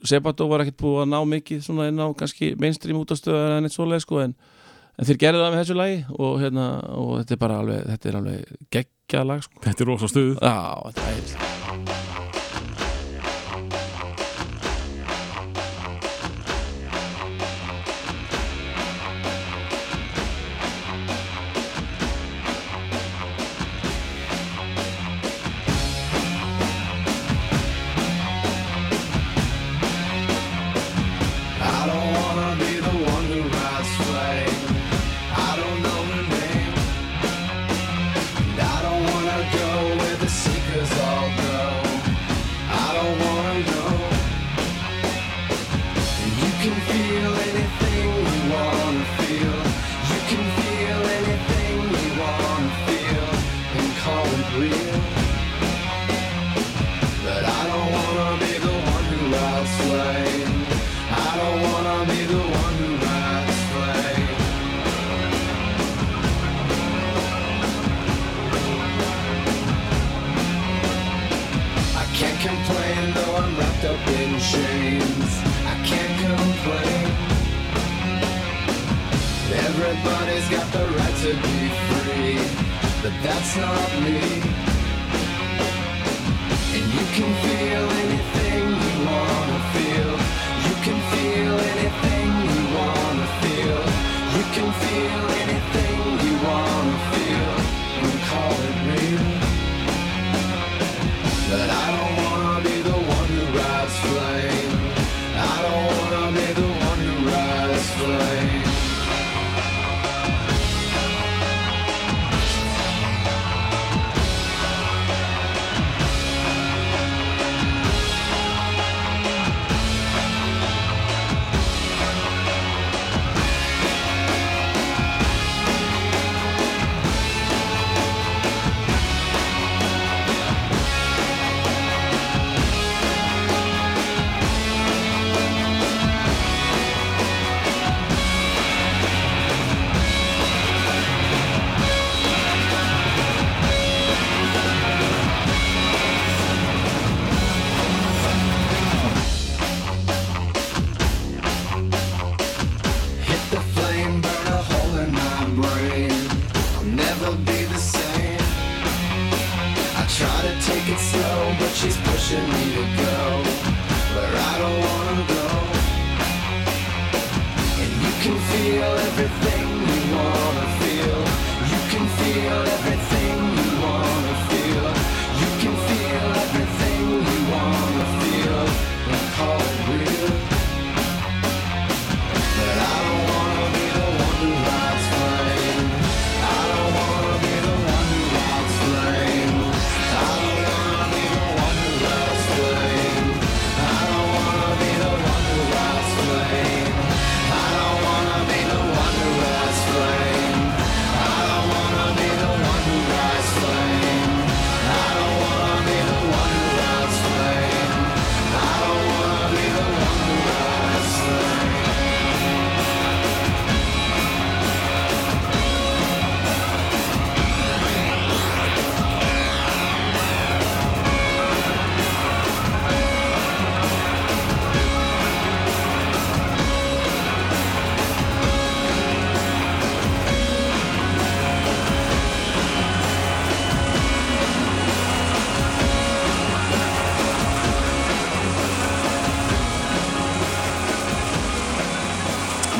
Sebadó var ekkert búið að ná mikið svona inn á kannski mainstream útastöðar en eitt svoleið sko en, en þeir gerðu það með þessu lagi og hérna og þetta er bara alveg þetta er alveg geggjað lag sko Þetta er rosa stuð. Já, þetta er stop me.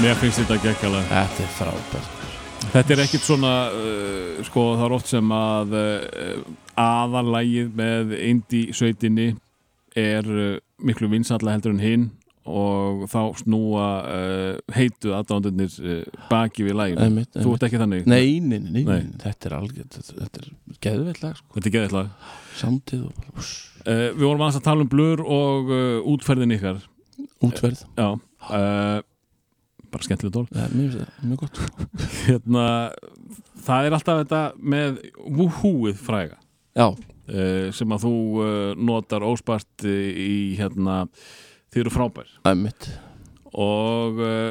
Mér finnst þetta geggjalag Þetta er frábært. Þetta er ekkit svona uh, sko það er oft sem að uh, aðalægið með indie sveitinni er uh, miklu vinsalla heldur en hinn og þá snúa uh, heitu aðdándunir uh, baki við læginu Þú ert ekki þannig? Nei, nei, nei, nei, þetta er algjör þetta, er geðveitt lag sko. Þetta er geðið lag. Samtíð og uh, Við vorum aðeins að tala um blur og útferðin ykkar. Útverð Já uh, bara skemmtileg tól ja, það mjög gott. Hérna, Það er alltaf þetta með woohooið fræga. Já, uh, sem að þú uh, notar óspart í hérna þið eru frábær. Það er mitt og uh,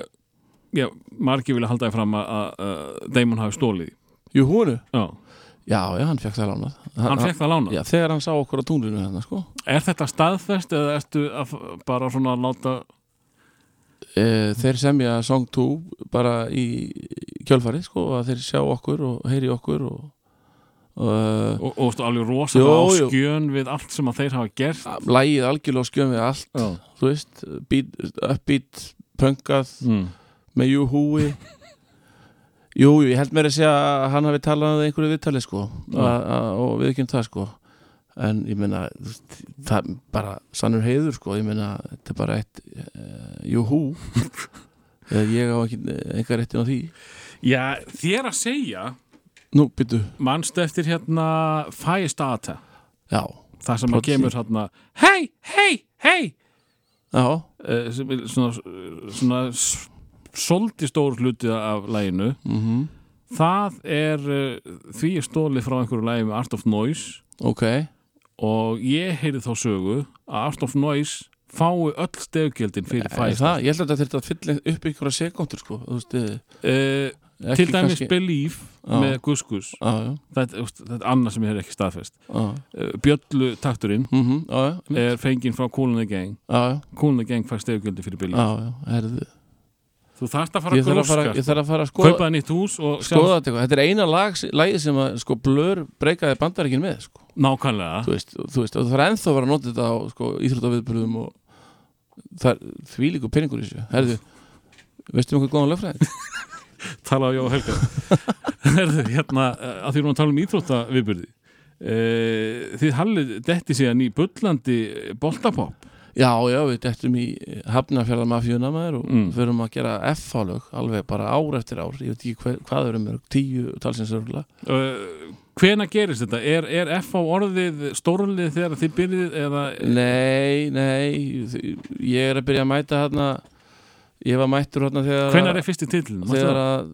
já, margir vilja halda því fram að, Damon hafi stólið. Jú, húnu já, Já, já, hann fekk það lánað. Hann fekk það lána Já, þegar hann sá okkur á túnlinu hérna, sko. Er þetta staðfest eða ertu bara svona að láta e, Þeir semja Song 2 bara í kjölfarið, sko að þeir sjá okkur og heyri okkur og, og og, og alveg rosalega á skjön við allt sem að þeir hafa gert? Lægið algjörlega skjöum við allt já. þú veist, uppbeat pöngað Mm. með júhúi Jú, jú, ég held mér að segja að hann hafi talað um einhverju viðtali sko og við ekki um það sko en ég meina það er bara sannur heiður sko. Ég meina þetta er bara eitt uh, eða ég á ekki einhver réttin á því. Já, þér að segja Nú, byttu, mannstu eftir hérna Firestarter já, það sem að kemur hérna hei, hei, hei já. Uh, svona, svona s- svolítið stór hluti af læginu mm það er uh, því stólið frá einhverju lægi með Art of Noise. Ok, og ég heyrði þá sögu að Art of Noise fái öll stefgjöldin fyrir er fæst það, ég held að þetta þurfti að fylla upp einhverja sekúndur sko þú veist, eh, ekki til dæmis kannski- Believe Já. með Guskus. Já, þetta, þetta er annað sem ég hef ekki staðfest. Uh, Bjöllu takturinn mhm, já, já, er fenginn frá Cool and the Gang. Fær stefgjöldin fyrir já, herðu þú þarft að fara ég að gróska ég þarf að fara að skoða kaupa það nýtt hús og skoða þetta þetta er eina lag, lagi sem að sko blör breykaði bandaríkin með sko. nákvæmlega. Þú veist, þú veist, og það er ennþá að vera að nota þetta á sko, íþróttaviðbyrðum og það er því líku peningur í þessu. Herðu, veistu um eitthvað góðan lögfræði tala á Jó Helga. Herðu, hérna, eh, að því við erum að tala um íþrótta viðbyrði uh, þið hallið detti síðan í bullandi boltapopp já, já, við dettum í hafnafjörða mafjuna maður og Mm. förum að gera F-álög alveg bara ár eftir ár ég veit ekki hver, hvað eru mörg, tíu talsins örgulega uh, hvena gerist þetta? Er, er F á orðið stórlið þegar þið byrjið eða nei, nei ég er að byrja að mæta hérna ég var mættur hérna þegar hvenar er fyrsti titlin? þegar að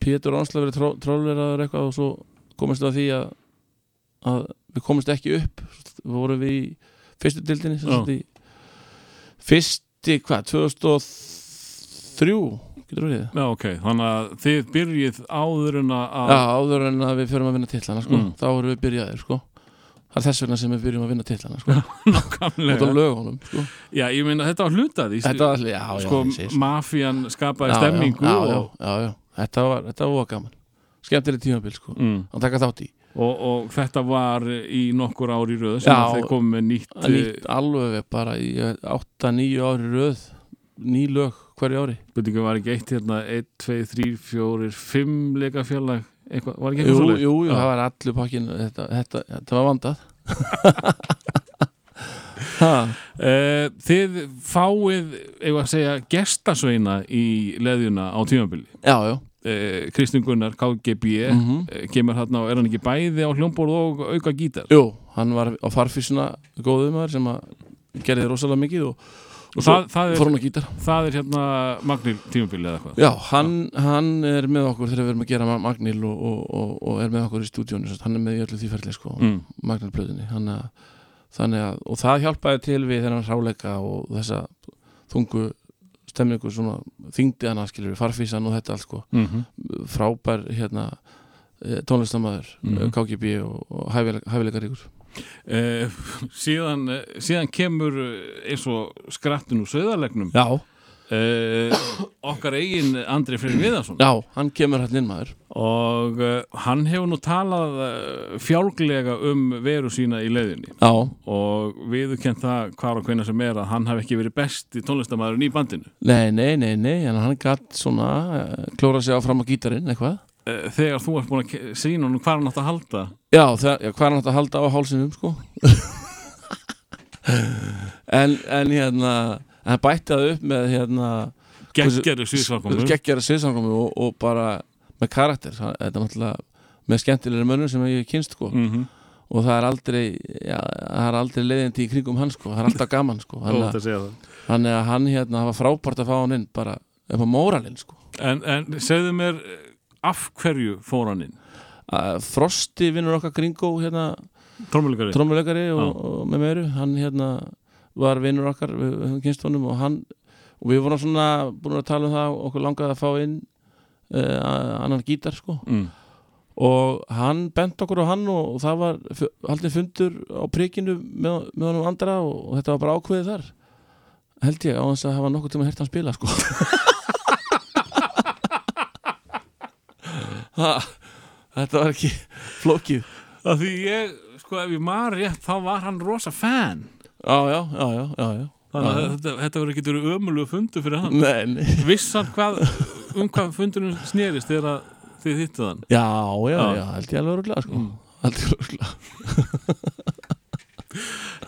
Pétur Ánsla verið tró, trólveraður eitthvað og svo komist við að því að, að við komist ekki upp vorum við í fyrstu dildinni sem Já. sagt í fyrsti, hvað, 2003 getur við Já, ok, þannig að þið byrjið áður en að Já, áður en að við förum að vinna titlana sko. Mm. þá erum við byrjaðir sko. það er þess vegna sem við byrjum að vinna titlana sko. út á nákvæmlega lögunum sko. Já, ég meina þetta var hlutað í þetta var allir, já, já, sko, sko. mafían skapaði Já, stemmingu já, já, og, já, já, þetta var, þetta var gaman skemmtileg tímabil sko. mm, að taka þátt í og, og þetta var í nokkur ári röð sem Já. þeir komið með nýtt, nýtt alveg bara í 8-9 ári röð ný lög hverju ári byrjingu var ekki eitt hérna 1, 2, 3, 4, 5 leikafjallag eitthvað, var ekki jú, eitthvað jú, svoleiðis? jú, Já. það var allur pakkin þetta, þetta, þetta var vandað Eh, Þið fáið, eigum að segja, gestasveina í leðjuna á tímabili. já, já Eh, Kristinn Gunnar, KGB, mm eh, kemur hérna og er hann ekki bæði á hljómborð og auka gítar? jú, hann var á farfísuna góðum maður sem að gerði rosalega mikið og, og það, það, er, hann á gítar það er hérna Magnil tímabili eða eitthvað. já, hann, hann er með okkur þegar við erum að gera Ma- Magnil og, og, og, og er með okkur í stúdíónu hann er með í öllu því ferli sko, Mm. Magnilblöðinni og það hjálpaði til við þennan hráleika og þessa þungu stemningu svona þingdi hana skilur við farfísan og þetta allt sko. Mm -hmm. frábær hérna eh, tónlistamæður, mm KGB og, og hæfileikaríkur. Eh, síðan, eh, síðan kemur eh, eins og skrattin úr söðarlegnum Já, uh, okkar eigin Andri Freyr Viðarsson. Já, hann kemur hann inn maður. Og uh, hann hefur nú talað uh, fjálglega um veru sína í leiðinni. Já, og viðurkennt það hvar og hvenna sem er að hann hafi ekki verið besti tónlistamæðurinn í bandinu. Nei, nei, nei, nei en hann gætt svona klóra sig áfram á gítarinn eitthvað. Þegar þú ert búin að sýna hann hvað hann átt að halda. Já, það, já hvað hann átt að halda á hálsinum sko. En, en hérna hann bætti það upp með hérna geggjara sviðsankomi og, og bara með karakter. Er með skemmtilegri mönnum sem ég hef kynst sko. Mm og það er aldrei já, það er aldrei leiðindi í kringum hann sko. Það er alltaf gaman sko. Að hann hérna það var frábært að fá hann inn bara upp á móralinn sko. En, en segðu mér af hverju fór hann inn? Frosti vinnur okkar Gringo hérna trommuleikari og, og með meiru hann hérna var vinnur okkar við við höfum kynst honum og hann og við vorum svona búin að tala um það og okkur langaði að fá inn uh, annan gítar sko. Mm. og hann bent okkur á hann og, og það var haldið fundur á prikinu með, með honum andra og, og þetta var bara ákveðið þar. Held ég á þess að hafa nokkuð tíma að hérta hann spila sko. Ha, þetta var ekki flókið að því ég, sko ef ég maður rétt þá var hann rosa fan já já, já, já, já, já. þannig að Já, já. þetta, þetta verður ekki verið ömulegu fundu fyrir hann Nei, nei. viss hann hvað um hvað fundunum snerist þegar að þið hittuð hann Já, já, Já. já, held ég alveg öruglega sko. held ég öruglega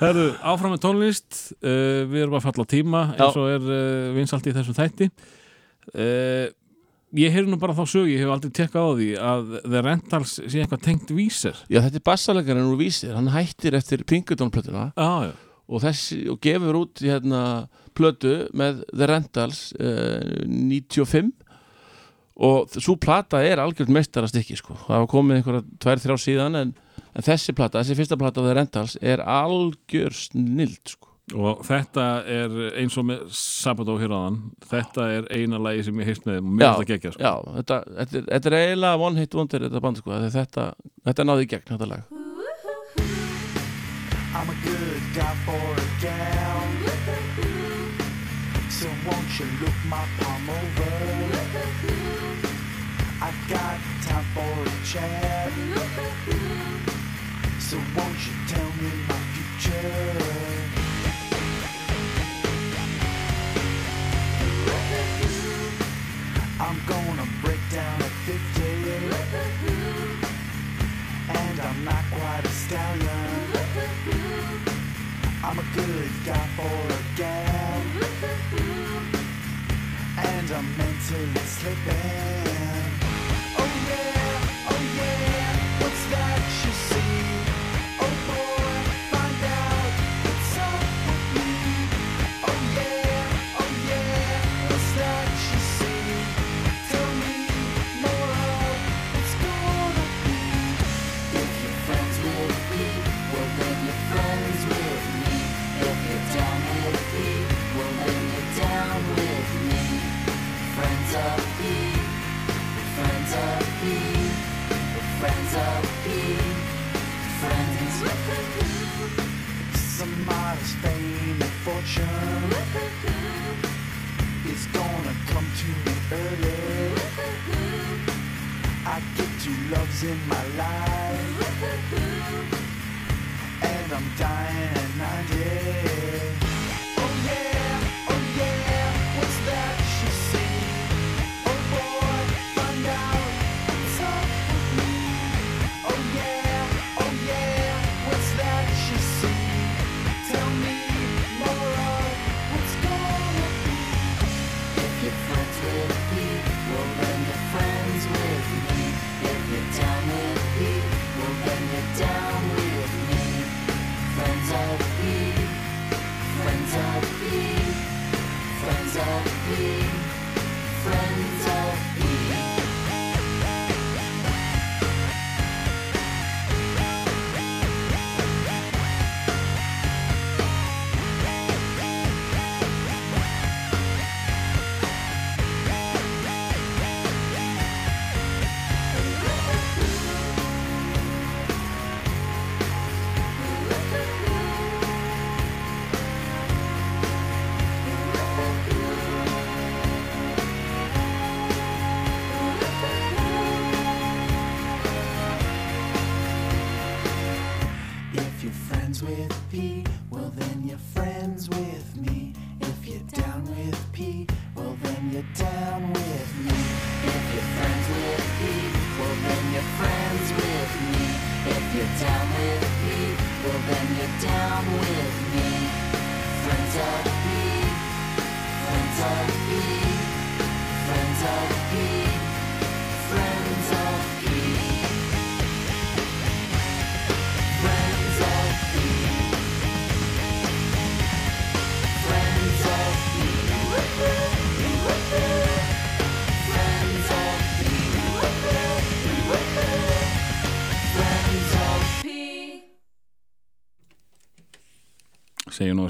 Herðu, áfram með tónlist uh, við erum að falla á tíma eins og er uh, vinsalt í þessum þætti uh, ég heyri nú bara þá sög ég hef aldrei tekkað á því að The Rentals sé eitthvað tengt vísir Já, þetta er bassalegarinn úr vísir, hann hættir eftir Pinkerton-plötuna ah, já. Og, þessi, og gefur út hérna plötu með The Rentals uh, 95 og svo plata er algjörð meistarastykki sko. það var komið einhverja tvær, þrjá síðan en, en þessi plata, þessi fyrsta plata The Rentals er algjör snild sko. og þetta er eins og með Sabbath hér áðan þetta er eina lagi sem ég heist með mér er þetta gekkja sko. Já, þetta, þetta, er, þetta er eiginlega one hit wonder þetta band sko, því þetta, þetta náði í gegn þetta lag I'm a good guy for a gal. So won't you look my palm over? I got time for a chat. So won't you tell me my future? I'm gonna break down at 50 And I'm not quite a stallion I'm a good guy for a gal. And I'm mentally slipping fortune. Is gonna come to me early. I get two loves in my life. And I'm dying at 90 of me,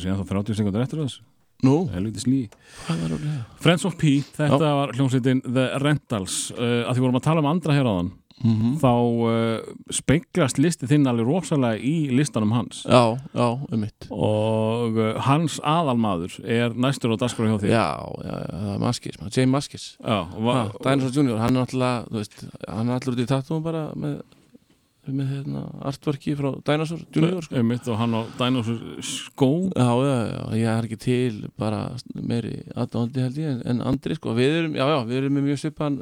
nú að síðan þá 30 sekundur eftir þess Nú, helvitis lí hvað var það? Friends of Pete, þetta var hljómsveitin The Rentals. Uh, að því vorum að tala um andra hér áðan Mm þá uh, speiklast listi þinn alveg rosalega í listanum hans. Já, já, um mitt og uh, hans aðalmaður er næstur á dagskrá hjá þér. Já, já, já, Maskis, James Maskis. Já, Dinosaur Junior, hann er veist, hann er allur út í tattúum bara með, með hérna, artworki frá Dinosaur Junior sko. einmitt, og hann á Dinosaur skó Já, já, já, ég er ekki til bara meiri aðdándi held ég en, en Andri, sko, við erum, já, já, við erum með mjög svipan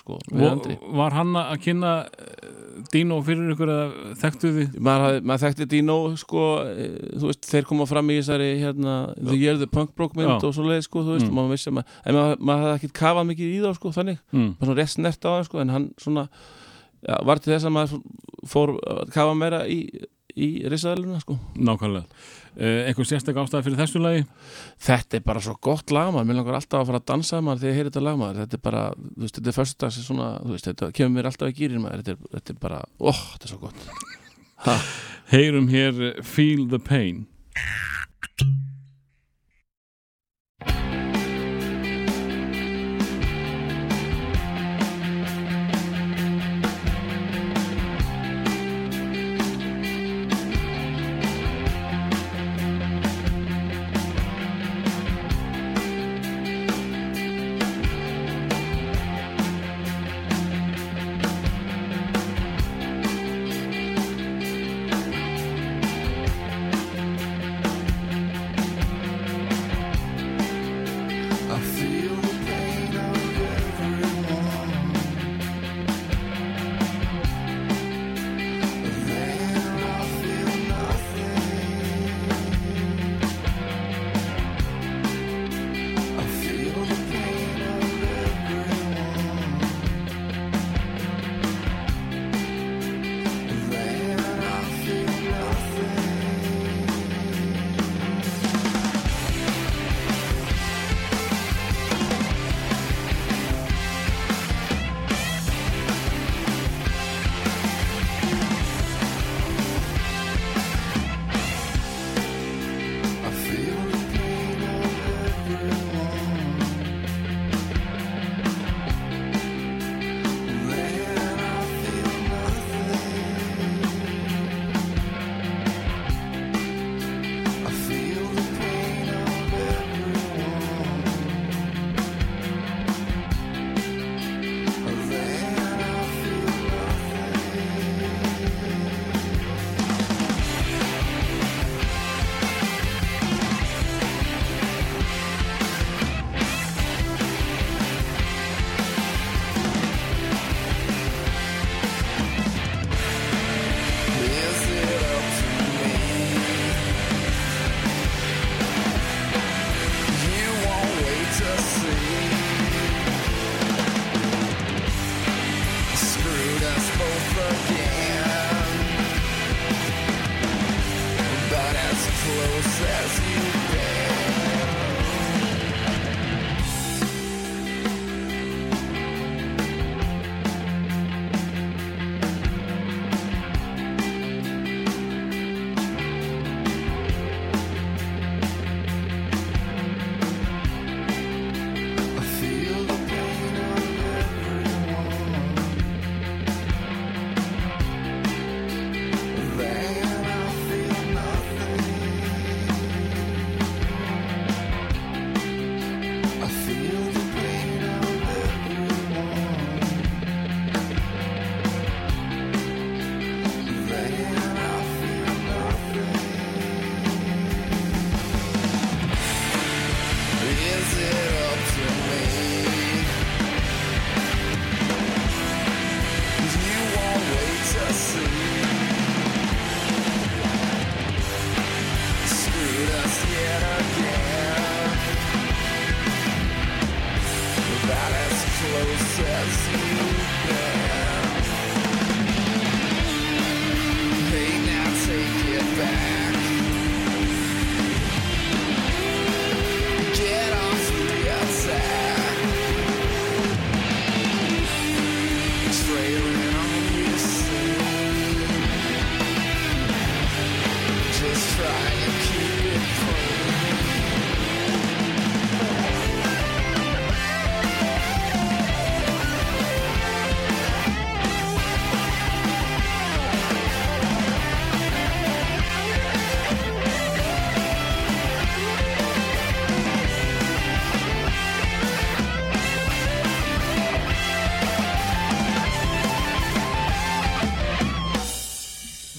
sko, við Andri og var hann að kynna uh, Dino fyrir ykkur eða þekktu því maður, maður þekkti Dino sko, e, þú veist, þeir koma fram í þessari hérna, The Year the Punk Broke mynd og svo leið, sko, þú veist, Mm. maður vissi maður, en maður, maður hafði ekkert kafað mikið í þá, sko, þannig, mm. maður svona rétt snert á það, sko, en hann svona ja, var til þess að maður fór að kafa meira í, í risaðaluna, sko. Nákvæmlega. Uh, einhver sérstak ástæði fyrir þessu lagi? Þetta er bara svo gott lag, maður, mér langar alltaf að fara að dansa maður þegar ég heyri þetta lag, maður, þetta er bara þú veist, þetta er þú veist, þetta kemur mér alltaf í gýrin, maður, þetta er, þetta er bara, óh, þetta er svo gott. Ha. heyrum hér Feel the Pain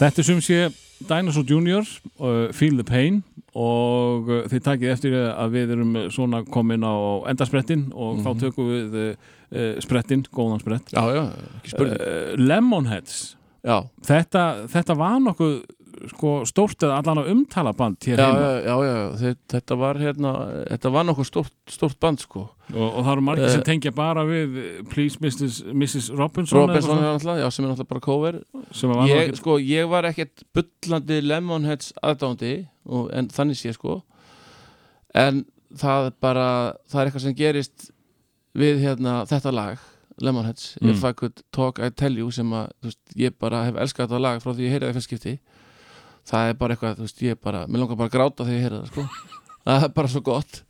Þetta er sem sé Dinosaur Junior uh, Feel the Pain og uh, þið takið eftir að við erum svona komin á endarsprettin og þá tökum við uh, sprettin, góðan sprett. Uh, Lemonheads. Þetta, þetta var nokkuð sko, stórt eða allan að umtala band hér já, heima já, já, já. Þe- Þetta var hérna Þetta var nokkuð stórt, stórt band sko og, og það eru margir Eh, sem tengja bara við uh, Please Mrs. Mrs. Robinson, Robinson er náttúrulega, já, sem er náttúrulega bara cover ég, ég, sko, ég var ekkert bullandi Lemonheads aðdándi og, en þannig sé sko en það bara það er eitthvað sem gerist við hérna þetta lag Lemonheads, Mm. If I Could Talk I Tell You sem að þú veist, ég bara hef elskað þetta lag frá því ég heyrði það í fyrst skipti það er bara eitthvað, þú veist, ég bara mér langar bara að gráta þegar ég heyrði það sko. Það er bara svo gott.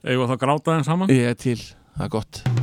Við þá gráta þeim saman? Ég er til, það er gott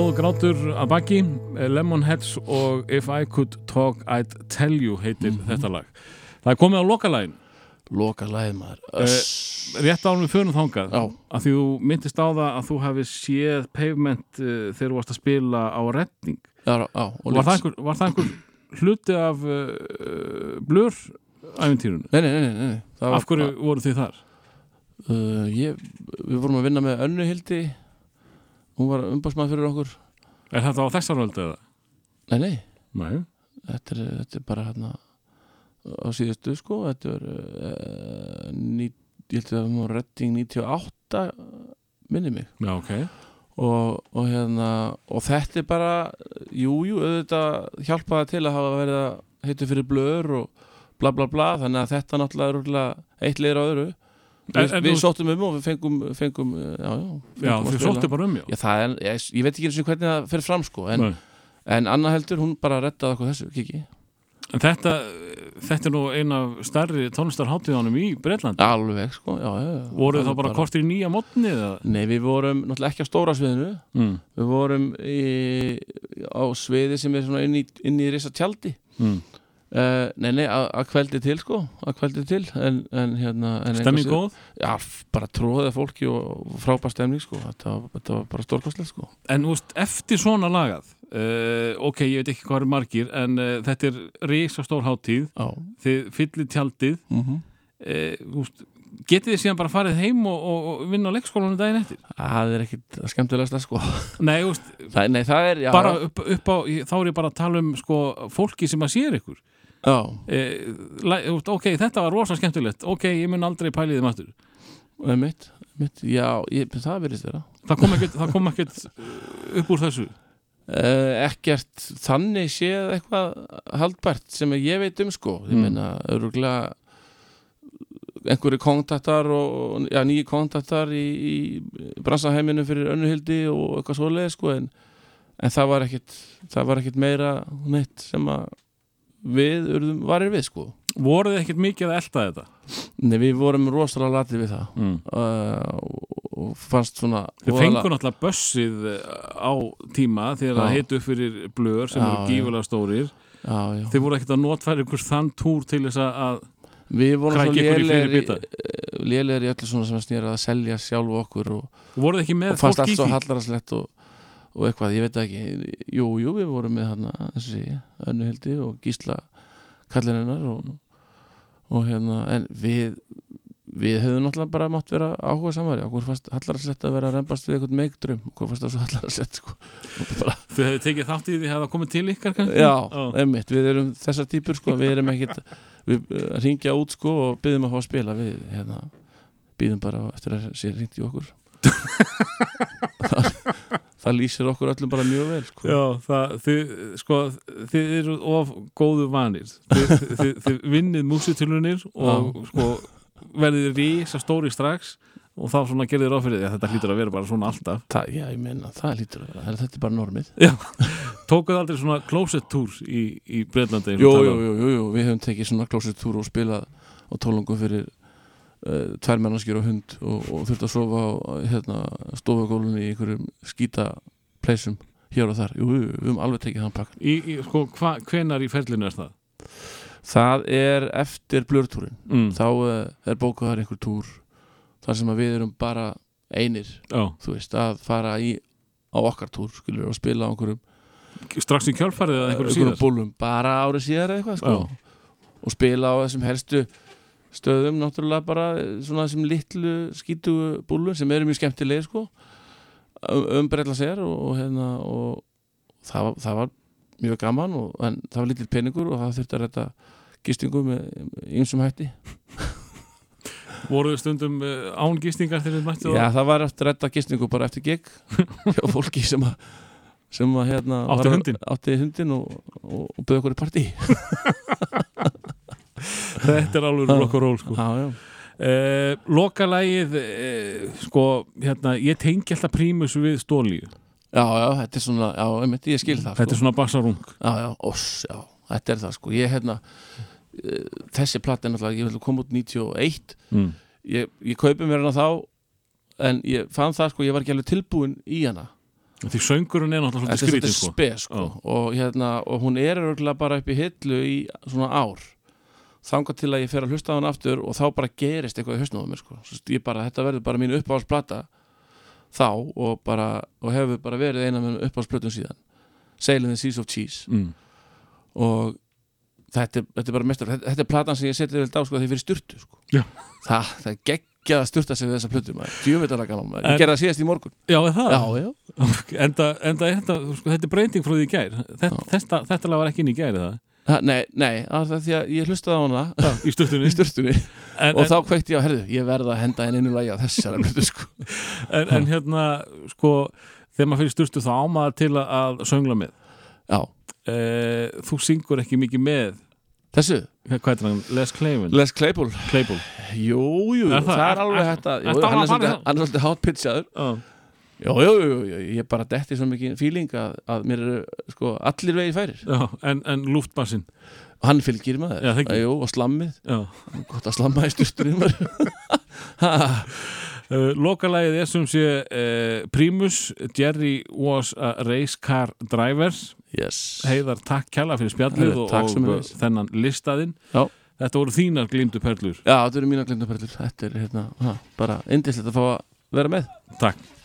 góð grátur að baki. Lemonheads og If I Could Talk I'd Tell You heitir þetta lag. Það er komið á lokalægin loka lagið maður. Eh, rétt ánum við fönum þangað Já. að því þú myndist á það að þú hafi séð pavement uh, þegar þú varst að spila á retning já, já, var það, einhver, var það einhver hluti af uh, blur æfintýrunu? nei, nei, nei, nei, Af hverju voru þið þar? uh, ég, við vorum að vinna með Önnu Hildi hún var umbásmaður fyrir okkur. Er þetta á þessar völdu eða? nei, nei, Nei, þetta er, þetta er bara hérna á síðustu sko. Þetta er uh, ní, ég held að það var redding 98 minni mig. Já, ok. Og, og hérna og þetta er bara, jú, jú auðvitað hjálpaði til að hafa verið að heitu fyrir blöður og bla bla bla. Þannig að þetta náttúrulega er eitt liður á öðru við, við þú- sóttum um og við fengum, fengum já, já, Já, fengum að þið spila. sóttu bara um, já já, það er, ég, ég veit ekki eins og hvernig það fer fram sko en, en Anna heldur, hún bara rettaði okkur þessu, kiki En þetta, þetta er nú ein af stærri tónlistarháttíðanum í Breitlandi alveg sko, já, já, já Voruð þá Alveg bara kortir í nýja mótni? Nei, við vorum náttúrulega ekki á stóra sviðinu Mm. Við vorum í, á sviði sem er inn í, inn í risa tjaldi Mm. Uh, Nei, nei, að að kveldi til sko að kveldi til en, en hérna en Stemming að góð? Já, bara tróðið fólki og frábær stemning sko þetta var, þetta var bara stórkostlegt sko En veist, eftir svona lagað uh, Ok, ég veit ekki hvað eru margir En uh, þetta er risa stór háttíð Þið fyllið tjaldið mm -hmm. uh, þú veist, Getið þið síðan bara farið heim og, og, og vinna á leikskólanum daginn eftir? Það er ekkit skemmtilegast sko Nei, þú veist, það, Nei, það er, já bara upp, upp á Þá er ég bara að tala um sko, fólki sem að sér ykkur Veist, Ok, þetta var rosa skemmtilegt. Ok, ég mun aldrei pælið þeim aftur. Og mitt, mitt Já, ég, það verðist vera. Það kom ekkert, það kom ekkert upp úr þessu. Uh, ekkert þannig séð eitthvað haldbært sem ég veit um sko. Ég Mm. meina öruglega einhverju kontaktar og já, nýju kontaktar í, í bransaheiminu fyrir önnuhildi og eitthvað svoleið sko en, en það var ekkit það var ekkit meira neitt sem að við urðum varir við sko. Voruð þið ekkert mikið að elta þetta? Nei, við vorum rosalega latið við það. Mm. uh, og, og fannst svona Þið fengur náttúrulega bössið á tíma þegar það heitu upp fyrir blöður sem Já, eru gífulega stórir. Já, já. Þið voru ekkert að notfæra ykkur þann túr til þess að- Við vorum svo lélegir í- öllu svona sem að snýra að selja sjálfu okkur og, voruð ekki með og fannst allt svo hallararslegt og, og eitthvað, ég veit það ekki. Jú, jú, við vorum með hann þessi önnuhildi og gísla kallinennar og, og hérna, en við við höfum náttúrulega bara mátt vera áhuga samari okkur fannst hallararslegt að vera að rembast við eitthvað meikdrum, okkur fannst það svo hallararslegt sko. Og bara, Þið hefðu tekið þátt í því að það komið til ykkar kannski? já, Ó. emmitt, við erum þessar típur sko, við erum ekkit við uh, ringja út sko og byggjum að fá að spila. Við hérna, býðum bara eftir að sé ringt í okkur það, lýsir okkur öllum bara mjög vel sko. Já, það, þið, sko, þið eru of góðu vanir. Þið, þið, þið vinnið músitilunir og sko, verðið rísa stóri strax og þá svona gerðið ráð fyrir því að þetta hlýtur að vera bara svona alltaf. Það, já, ég menna, það lítur að vera. Þetta er bara normið. Tókuð aldrei svona closet tour í, í Breitlandi jú, jú, jú, jú, við höfum tekið svona klósitúr og spilað á tólungum fyrir tvær mennarskjur og hund og, og þurft að sofa á hérna, stofagólunni í einhverjum skýta pleysum hér og þar, jú, við höfum alveg tekið þann pakkan í, í, sko, hva, Hvenar í ferlinu er það? það er eftir blurtúrin Mm. þá uh, er bókaðar einhver túr þar sem við erum bara einir, Já, þú veist, að fara í á okkar túr, skilur, og spila á einhverjum, strax í kjálfarið eða einhverju einhverjum síðar? búlum bara árið síðar eða eitthvað, sko. Og spila á þessum helstu stöðum náttúrulega bara eh, svona þessum litlu skítu búlum sem eru mjög skemmtilegi sko um, umbrella sér og, hérna og það var, það var mjög gaman og, en það var lítill peningur og það þurfti að rætta gistingu með ýmsum hætti Voruð þið stundum uh, án gistingar þegar þið mættu Já, það var eftir að rætta gistingu bara eftir gig hjá fólki sem að sem að hérna Átti var- hundinn. átti hundin og, og, bauði okkur í partí Þetta er alveg rock og roll sko. Já, já. Uh, Lokalægið uh, sko, hérna, ég tengi alltaf prímus við stólíu Já, já, þetta er svona, já, einmitt, ég skil það Þetta er svona bassarung Já, já, oss, já, þetta er það sko. Ég, hérna, uh, þessi platt er náttúrulega, ég vil koma út 91 mm. Ég, ég kaupi mér hana þá En ég fann það sko, ég var ekki alveg tilbúin í hana. Því söngurinn er náttúrulega skrítið sko. spes sko og, hérna, og hún er örgulega bara upp í hillu í svona ár Þangað til að ég fer að hlusta á hann aftur Og þá bara gerist eitthvað í mér sko. Þetta verður bara mín uppáhaldsplata Þá og bara Og hefur bara verið eina með uppáhaldsplötum síðan. Sailing the Seas of Cheese. Mm. og þetta, er- þetta er bara mestur þetta, þetta er platan sem ég setið vel á sko þegar ég fyrir styrtu sko. Já. það, er geggjað að styrta sig við þessa plötu maður, djúvitalega gaman maður, En- ég gerði það síðast í morgun. Já, það? já, já, enda, enda þetta, sko, þetta er breyting frá því í gær. Þetta, þetta, lag var ekki inn í gæri það Ha, Nei, nei, af því að ég hlustaði á hana í stuttunni í styrtunni en, og en, þá kveikti ég á, herðu, ég verða að henda henni einu lagi á þessari blötu sko. En, en hérna sko, þegar maður fyrir styrstu þá ámaður til að, söngla með. Já, e, þú syngur ekki mikið með. Þessu, hvað er hann, Les Claypool Les Claypool. Jú, jú, Er það- það, er er- alveg er- alveg hann, er í svolítið, það? er hátpitchaður Já. Jú, jú, jú, ég bara detti svo mikið feeling að, að mér eru sko allir vegi færir. Já, en, en luftbassin og hann fylgir maður. Já, það. Jú, og slammið, Já. gott að slamma í styrtunni maður. Uh, lokalagið er sem sé uh, Primus, Jerry was a race car driver. Yes. Heiðar, takk kjalla fyrir spjallið og, og þennan listaðinn. Já. Þetta voru þínar glýmdu perlur. Já, þetta eru mína glindaperlur Þetta er hérna, bara indislegt að fá að vera með. Takk